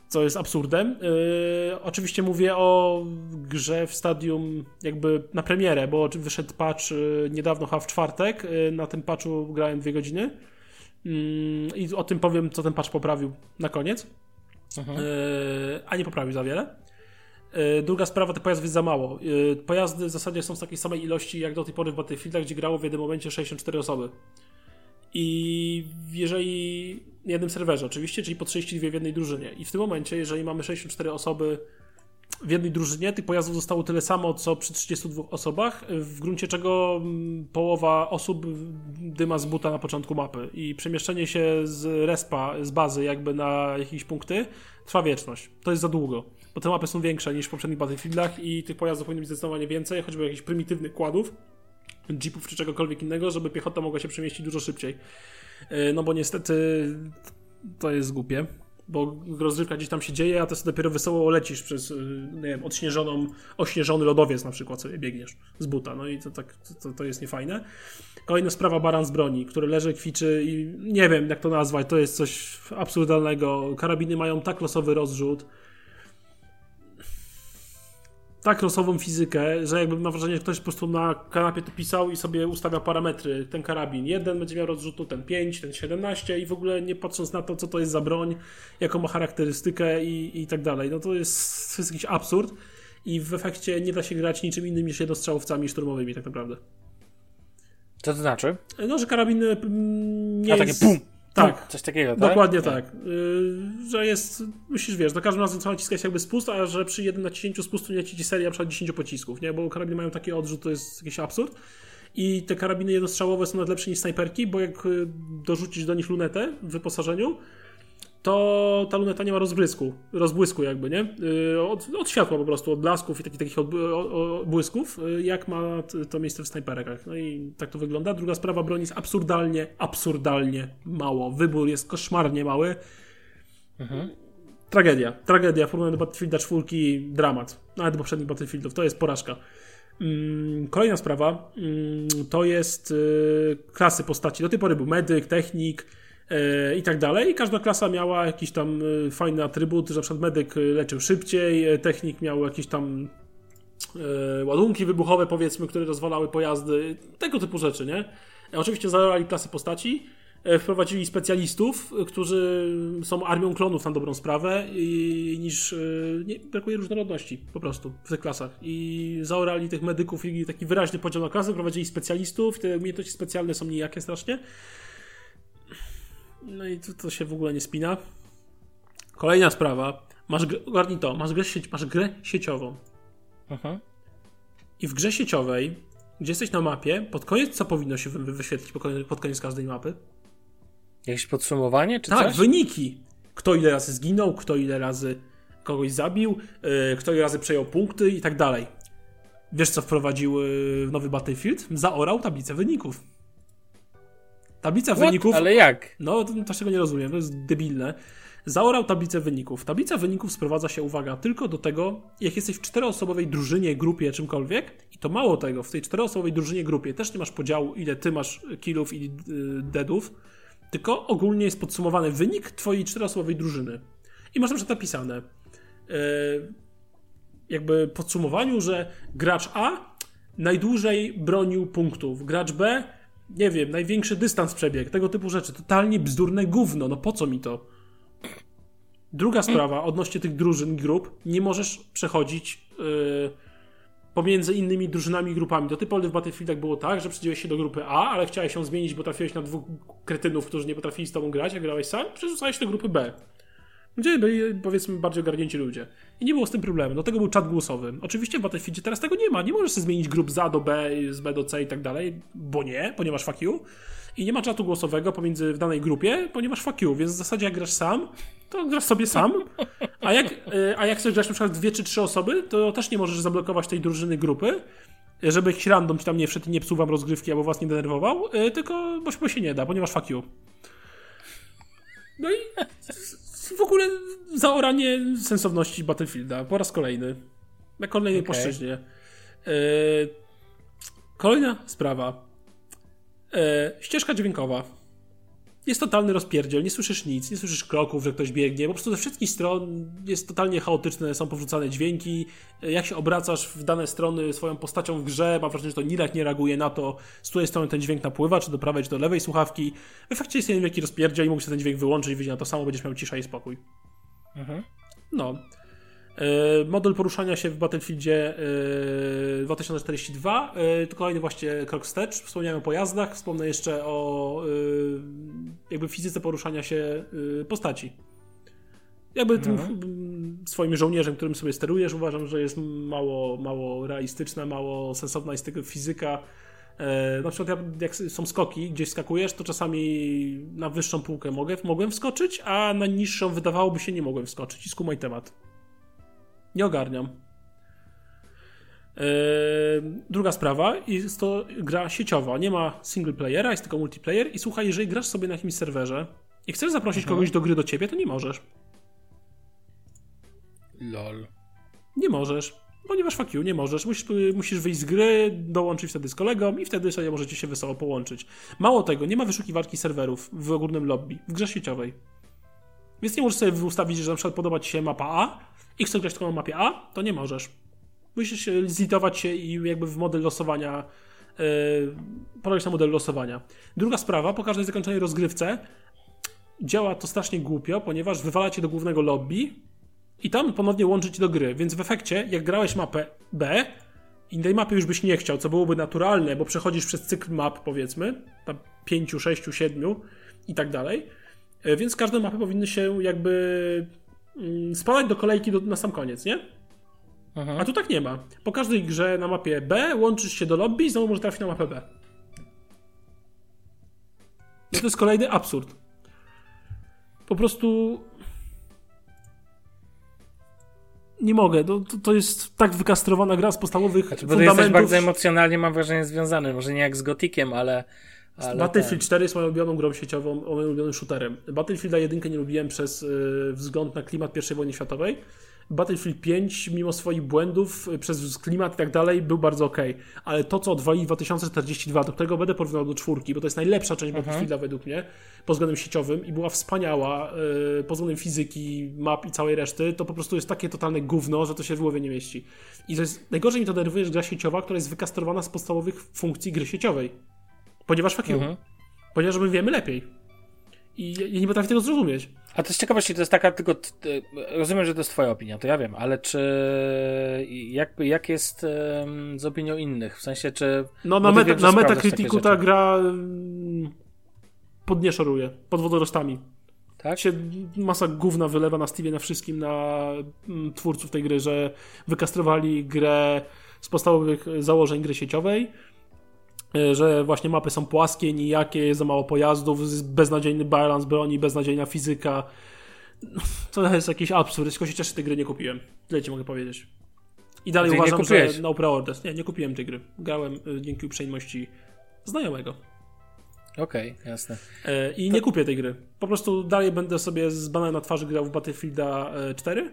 Co jest absurdem. Yy, oczywiście mówię o grze w stadium jakby na premierę, bo wyszedł patch yy, niedawno, chyba w czwartek. Yy, na tym patchu grałem dwie godziny. Yy, I o tym powiem, co ten patch poprawił na koniec. Mhm. Yy, a nie poprawił za wiele. E, druga sprawa, te pojazdy jest za mało. E, pojazdy w zasadzie są z takiej samej ilości jak do tej pory w Battlefieldach, gdzie grało w jednym momencie 64 osoby. I jeżeli w jednym serwerze oczywiście, czyli po 32 w jednej drużynie. I w tym momencie, jeżeli mamy 64 osoby w jednej drużynie, tych pojazdów zostało tyle samo, co przy 32 osobach, w gruncie czego mm, połowa osób dyma z buta na początku mapy i przemieszczenie się z respa, z bazy jakby na jakieś punkty trwa wieczność. To jest za długo bo te mapy są większe niż w poprzednich Battlefieldach i tych pojazdów powinno być zdecydowanie więcej, choćby jakichś prymitywnych kładów, jeepów czy czegokolwiek innego, żeby piechota mogła się przemieścić dużo szybciej. E, no bo niestety to jest głupie, bo rozrywka gdzieś tam się dzieje, a ty sobie dopiero wesoło lecisz przez, e, nie wiem, odśnieżoną, ośnieżony lodowiec na przykład sobie biegniesz z buta, no i to tak, to, to jest niefajne. Kolejna sprawa baran z broni, który leży, kwiczy i nie wiem jak to nazwać, to jest coś absurdalnego. Karabiny mają tak losowy rozrzut, tak losową fizykę, że jakby mam wrażenie, że ktoś po prostu na kanapie to pisał i sobie ustawia parametry. Ten karabin jeden będzie miał rozrzutu, ten 5, ten 17 i w ogóle nie patrząc na to, co to jest za broń, jaką ma charakterystykę i, i tak dalej. No to jest, to jest jakiś absurd i w efekcie nie da się grać niczym innym niż jednostrzałowcami szturmowymi tak naprawdę. Co to znaczy? No, że karabin mm, nie A takie jest... pum, Tak, Coś takiego, tak? Dokładnie tak. Yy, że jest, musisz wiesz, za każdym razem co naciskać jakby spust, a że przy jednym naciśnięciu spustu nie leci ci seria na przykład 10 pocisków, nie? Bo karabiny mają taki odrzut, to jest jakiś absurd. I te karabiny jednostrzałowe są nawet lepsze niż snajperki, bo jak y, dorzucisz do nich lunetę w wyposażeniu, to ta luneta nie ma rozbłysku, rozbłysku jakby, nie? Yy, Od, od światła po prostu, od blasków i takich, takich błysków, yy, jak ma to miejsce w snajperkach. No i tak to wygląda. Druga sprawa, broni jest absurdalnie, absurdalnie mało. Wybór jest koszmarnie mały. Tragedia, tragedia. W porównaniu do Battlefielda 4 dramat. Nawet poprzednich Battlefieldów. To jest porażka. Mm, Kolejna sprawa mm, to jest y, klasy postaci. Do tej pory był medyk, technik y, i tak dalej. I każda klasa miała jakiś tam y, fajny atrybut, że na przykład medyk y, leczył szybciej, technik miał jakieś tam ładunki wybuchowe, powiedzmy, które rozwalały pojazdy, tego typu rzeczy, nie? E, Oczywiście zabrali klasy postaci, e, wprowadzili specjalistów, którzy są armią klonów na dobrą sprawę i niż nie, brakuje różnorodności po prostu w tych klasach i zaorali tych medyków i taki wyraźny podział na klasy, wprowadzili specjalistów, te umiejętności specjalne są nijakie strasznie. No i to, to się w ogóle nie spina. Kolejna sprawa. Masz, grę- ogarnij to, masz grę, sieć, masz grę sieciową. Mhm. I w grze sieciowej, gdzie jesteś na mapie, pod koniec co powinno się wy- wyświetlić pod koniec, pod koniec każdej mapy? Jakieś podsumowanie, czy tak, coś? wyniki. Kto ile razy zginął, kto ile razy kogoś zabił, yy, kto ile razy przejął punkty i tak dalej. Wiesz co wprowadził yy, w nowy Battlefield? Zaorał tablicę wyników. Tablica What? wyników Ale jak? no, to, czego nie rozumiem, to jest debilne. Zaorał tablicę wyników. Tablica wyników sprowadza się, uwaga, tylko do tego, jak jesteś w czteroosobowej drużynie, grupie, czymkolwiek. I to mało tego, w tej czteroosobowej drużynie, grupie też nie masz podziału, ile ty masz killów i y, deadów, tylko ogólnie jest podsumowany wynik twojej czteroosobowej drużyny. I masz na przykład napisane, y, jakby podsumowaniu, że gracz A najdłużej bronił punktów, gracz B nie wiem, największy dystans przebieg, tego typu rzeczy. Totalnie bzdurne gówno, no po co mi to? Druga sprawa, odnośnie tych drużyn, grup, nie możesz przechodzić yy, pomiędzy innymi drużynami i grupami. Do tej pory w Battlefieldach było tak, że przydziałeś się do grupy A, ale chciałeś ją zmienić, bo trafiłeś na dwóch kretynów, którzy nie potrafili z tobą grać, a grałeś sam, przerzucałeś do grupy B. Gdzie byli, powiedzmy, bardziej ogarnięci ludzie. I nie było z tym problemu. Do tego był czat głosowy. Oczywiście w Battlefieldzie teraz tego nie ma. Nie możesz sobie zmienić grup z A do B, z B do C i tak dalej, bo nie, ponieważ fuck you. I nie ma czatu głosowego pomiędzy w danej grupie, ponieważ fuck you. Więc w zasadzie jak grasz sam, to grasz sobie sam. A jak, y, a jak chcesz grać na przykład dwie czy trzy osoby, to też nie możesz zablokować tej drużyny grupy, żeby jakiś random ci tam nie wszedł i nie psuł wam rozgrywki albo was nie denerwował, y, tylko bo się nie da, ponieważ fuck you. No i *laughs* w ogóle zaoranie sensowności Battlefielda po raz kolejny. Na kolejnej Okej. płaszczyźnie. Yy, kolejna sprawa. Yy, ścieżka dźwiękowa. Jest totalny rozpierdziel, nie słyszysz nic, nie słyszysz kroków, że ktoś biegnie, po prostu ze wszystkich stron jest totalnie chaotyczne, są powrzucane dźwięki, jak się obracasz w dane strony swoją postacią w grze, mam wrażenie, że to nijak nie reaguje na to, z której strony ten dźwięk napływa, czy do prawej, czy do lewej słuchawki. W efekcie jest jeden wielki rozpierdziel i mógł sobie ten dźwięk wyłączyć wyjść na to samo, będziesz miał cisza i spokój. Mhm. No. E, Model poruszania się w Battlefieldzie e, 2042 e, to kolejny właśnie krok wstecz. Wspomniałem o pojazdach, wspomnę jeszcze o e, jakby fizyce poruszania się e, postaci. Jakby tym mm, swoim żołnierzem, którym sobie sterujesz, uważam, że jest mało, mało realistyczna, mało sensowna jest tego fizyka. E, na przykład ja, jak są skoki, gdzieś skakujesz, to czasami na wyższą półkę mogę, mogłem wskoczyć, a na niższą wydawałoby się nie mogłem wskoczyć. I skumaj temat. Nie ogarniam. E, druga sprawa, jest to gra sieciowa. Nie ma single playera, jest tylko multiplayer. I słuchaj, jeżeli grasz sobie na jakimś serwerze i chcesz zaprosić kogoś do gry do ciebie, to nie możesz. Lol. Nie możesz. Ponieważ fuck you, nie możesz. Musisz, musisz wyjść z gry, dołączyć wtedy z kolegą i wtedy sobie możecie się wesoło połączyć. Mało tego, nie ma wyszukiwarki serwerów w ogólnym lobby, w grze sieciowej. Więc nie możesz sobie ustawić, że na przykład podoba ci się mapa A i chcesz grać tylko na mapie A, to nie możesz. Musisz e, zlitować się i jakby w model losowania yy, na model losowania. Druga sprawa, po każdej zakończonej rozgrywce działa to strasznie głupio, ponieważ wywala cię do głównego lobby i tam ponownie łączyć do gry, więc w efekcie, jak grałeś mapę B i tej mapy już byś nie chciał, co byłoby naturalne, bo przechodzisz przez cykl map, powiedzmy, tam 5, 6, 7 i tak dalej, więc każde mapy powinny się jakby mm, spadać do kolejki do, na sam koniec, nie? Mhm. A tu tak nie ma. Po każdej grze na mapie B łączysz się do lobby i znowu możesz trafić na mapę B. No to jest kolejny absurd. Po prostu nie mogę. To, to jest tak wykastrowana gra z podstawowych znaczy, fundamentów. Bo jesteś bardzo emocjonalnie, mam wrażenie, związany. Może nie jak z Gotikiem, ale... ale Battlefield ten... 4 jest moją ulubioną grą sieciową, moim ulubionym shooterem. Battlefielda 1 nie lubiłem przez yy, wzgląd na klimat I wojny światowej. Battlefield 5, mimo swoich błędów, y, przez klimat i tak dalej, był bardzo ok. Ale to, co odwalili 2042, do którego będę porównywał do czwórki, bo to jest najlepsza część mhm. Battlefielda według mnie, pod względem sieciowym i była wspaniała yy, pod względem fizyki, map i całej reszty, to po prostu jest takie totalne gówno, że to się w głowie nie mieści. I to jest, najgorzej mi to denerwuje, że gra sieciowa, która jest wykastrowana z podstawowych funkcji gry sieciowej. Ponieważ fuck mhm. Ponieważ my wiemy lepiej. I ja nie potrafię tego zrozumieć. A to jest ciekawości, to jest taka tylko. Rozumiem, że to jest Twoja opinia, to ja wiem, ale czy. Jak, jak jest um, z opinią innych? W sensie, czy. No, na, meta, na Metacriticu ta gra pod nie szoruje, pod wodorostami. Tak? Się masa gówna wylewa na Steamie, na wszystkim, na twórców tej gry, że wykastrowali grę z podstawowych założeń gry sieciowej że właśnie mapy są płaskie, nijakie, jest za mało pojazdów, beznadziejny balans broni, beznadziejna fizyka. *laughs* To jest jakiś absurd, tylko się cieszę, tej gry nie kupiłem. Tyle ci mogę powiedzieć. I dalej Czyli uważam, że no preorders. Nie, nie kupiłem tej gry. Grałem y, dzięki uprzejmości znajomego. Okej, okay, jasne. E, I to... nie kupię tej gry. Po prostu dalej będę sobie z banem na twarzy grał w Battlefielda 4 E,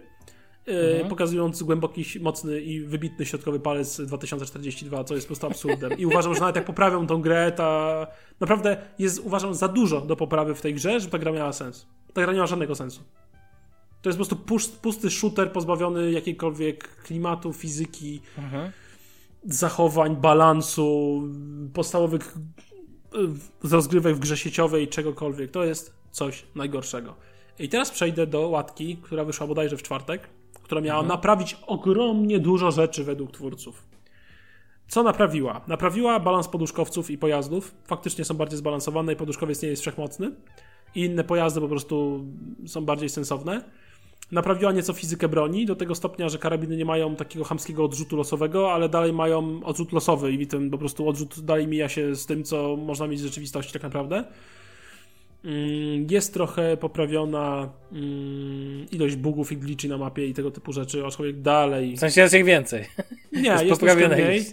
mhm. pokazując głęboki, mocny i wybitny środkowy palec 2042, co jest po prostu absurdem. I uważam, że nawet jak poprawią tą grę, ta naprawdę jest, uważam, za dużo do poprawy w tej grze, żeby ta gra miała sens. Ta gra nie ma żadnego sensu. To jest po prostu pusty shooter pozbawiony jakiejkolwiek klimatu, fizyki, mhm. zachowań, balansu, podstawowych e, rozgrywek w grze sieciowej, czegokolwiek. To jest coś najgorszego. I teraz przejdę do łatki, która wyszła bodajże w czwartek która miała mhm. naprawić ogromnie dużo rzeczy według twórców. Co naprawiła? Naprawiła balans poduszkowców i pojazdów. Faktycznie są bardziej zbalansowane i poduszkowiec nie jest wszechmocny. I inne pojazdy po prostu są bardziej sensowne. Naprawiła nieco fizykę broni, do tego stopnia, że karabiny nie mają takiego hamskiego odrzutu losowego, ale dalej mają odrzut losowy i ten po prostu odrzut dalej mija się z tym, co można mieć w rzeczywistości tak naprawdę. Mm, jest trochę poprawiona mm, ilość bugów i glitchy na mapie i tego typu rzeczy, aczkolwiek dalej. W sensie jest ich więcej. Nie, *laughs* jest, jest troszkę mniej,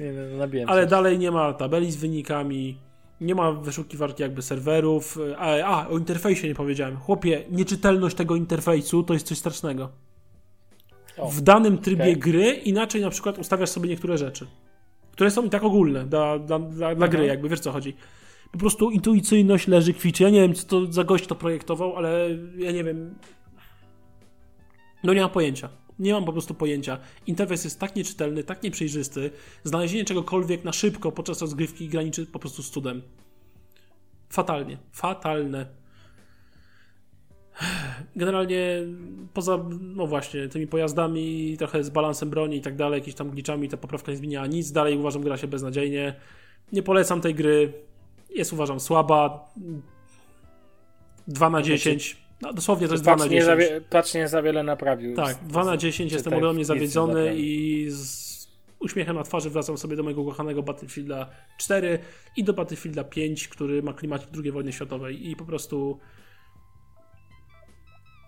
ale dalej nie ma tabeli z wynikami, nie ma wyszukiwarki jakby serwerów. A, a, o interfejsie nie powiedziałem. Chłopie, nieczytelność tego interfejsu to jest coś strasznego. O, w danym trybie okay. gry inaczej na przykład ustawiasz sobie niektóre rzeczy, które są i tak ogólne dla, dla, dla, dla gry, jakby wiesz co chodzi po prostu intuicyjność leży kwiczy. Ja nie wiem, co to za gość to projektował, ale ja nie wiem. No nie mam pojęcia. Nie mam po prostu pojęcia. Interfejs jest tak nieczytelny, tak nieprzejrzysty. Znalezienie czegokolwiek na szybko podczas rozgrywki graniczy po prostu z cudem. Fatalnie. Fatalne. Generalnie poza, no właśnie, tymi pojazdami, trochę z balansem broni i tak dalej, jakimiś tam glitchami, ta poprawka nie zmieniała nic. Dalej uważam, gra się beznadziejnie. Nie polecam tej gry jest uważam słaba. 2 na 10. No, dosłownie to jest 2 na 10. Nie za, patch nie za wiele naprawił. Tak, 2 na 10 jestem ogromnie zawiedzony i z uśmiechem na twarzy wracam sobie do mojego kochanego Battlefielda 4 i do Battlefielda 5, który ma klimat II wojny światowej i po prostu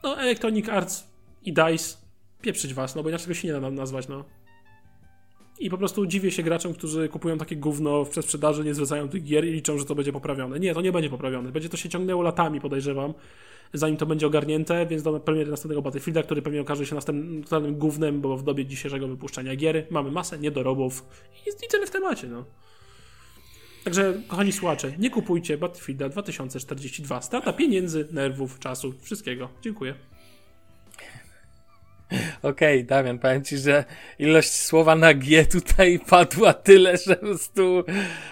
no Electronic Arts i DICE pieprzyć was, no bo inaczej tego się nie da nazwać, no. I po prostu dziwię się graczom, którzy kupują takie gówno w sprzedaży, nie zwracają tych gier i liczą, że to będzie poprawione. Nie, to nie będzie poprawione. Będzie to się ciągnęło latami, podejrzewam, zanim to będzie ogarnięte, więc do premiery następnego Battlefielda, który pewnie okaże się następnym gównem, bo w dobie dzisiejszego wypuszczania gier mamy masę niedorobów i, i tyle w temacie, no. Także, kochani słuchacze, nie kupujcie Battlefielda 2042. Strata pieniędzy, nerwów, czasu, wszystkiego. Dziękuję. Okej, Damian, powiem ci, że ilość słowa na G tutaj *laughs* padła tyle, że po prostu...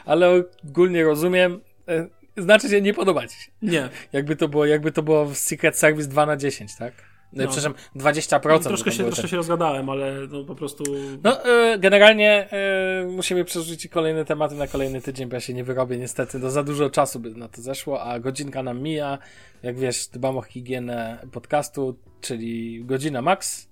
Ale ogólnie rozumiem. e, Znaczy się, nie podoba ci się. Nie. Jakby to było, jakby to było w Secret Service 2 na 10, tak? No, No. przepraszam, 20%. Troszkę to się, troszkę się rozgadałem, ale no po prostu... No, e, generalnie e, musimy przerzucić kolejne tematy na kolejny tydzień, bo ja się nie wyrobię niestety, no za dużo czasu by na to zeszło, a godzinka nam mija, jak wiesz, dbam o higienę podcastu, czyli godzina max,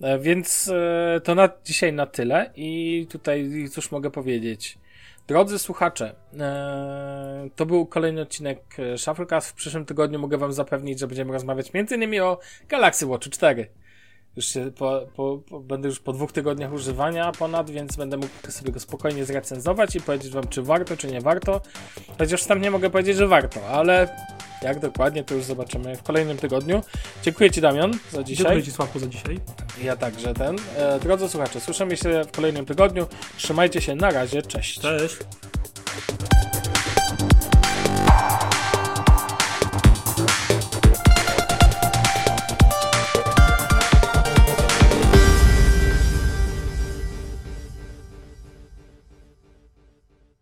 e, więc e, to na dzisiaj na tyle i tutaj cóż mogę powiedzieć. Drodzy słuchacze, e, to był kolejny odcinek e, Shufflecast. W przyszłym tygodniu mogę wam zapewnić, że będziemy rozmawiać m.in. o Galaxy Watch 4 już się po, po, po, będę już po dwóch tygodniach używania ponad, więc będę mógł sobie go spokojnie zrecenzować i powiedzieć wam, czy warto, czy nie warto. Chociaż wstępnie mogę powiedzieć, że warto, ale jak dokładnie, to już zobaczymy w kolejnym tygodniu. Dziękuję Ci, Damian, za dzisiaj. Dziękuję Ci, Sławku, za dzisiaj. Ja także ten. E, drodzy słuchacze, słyszymy się w kolejnym tygodniu. Trzymajcie się, na razie, cześć. Cześć.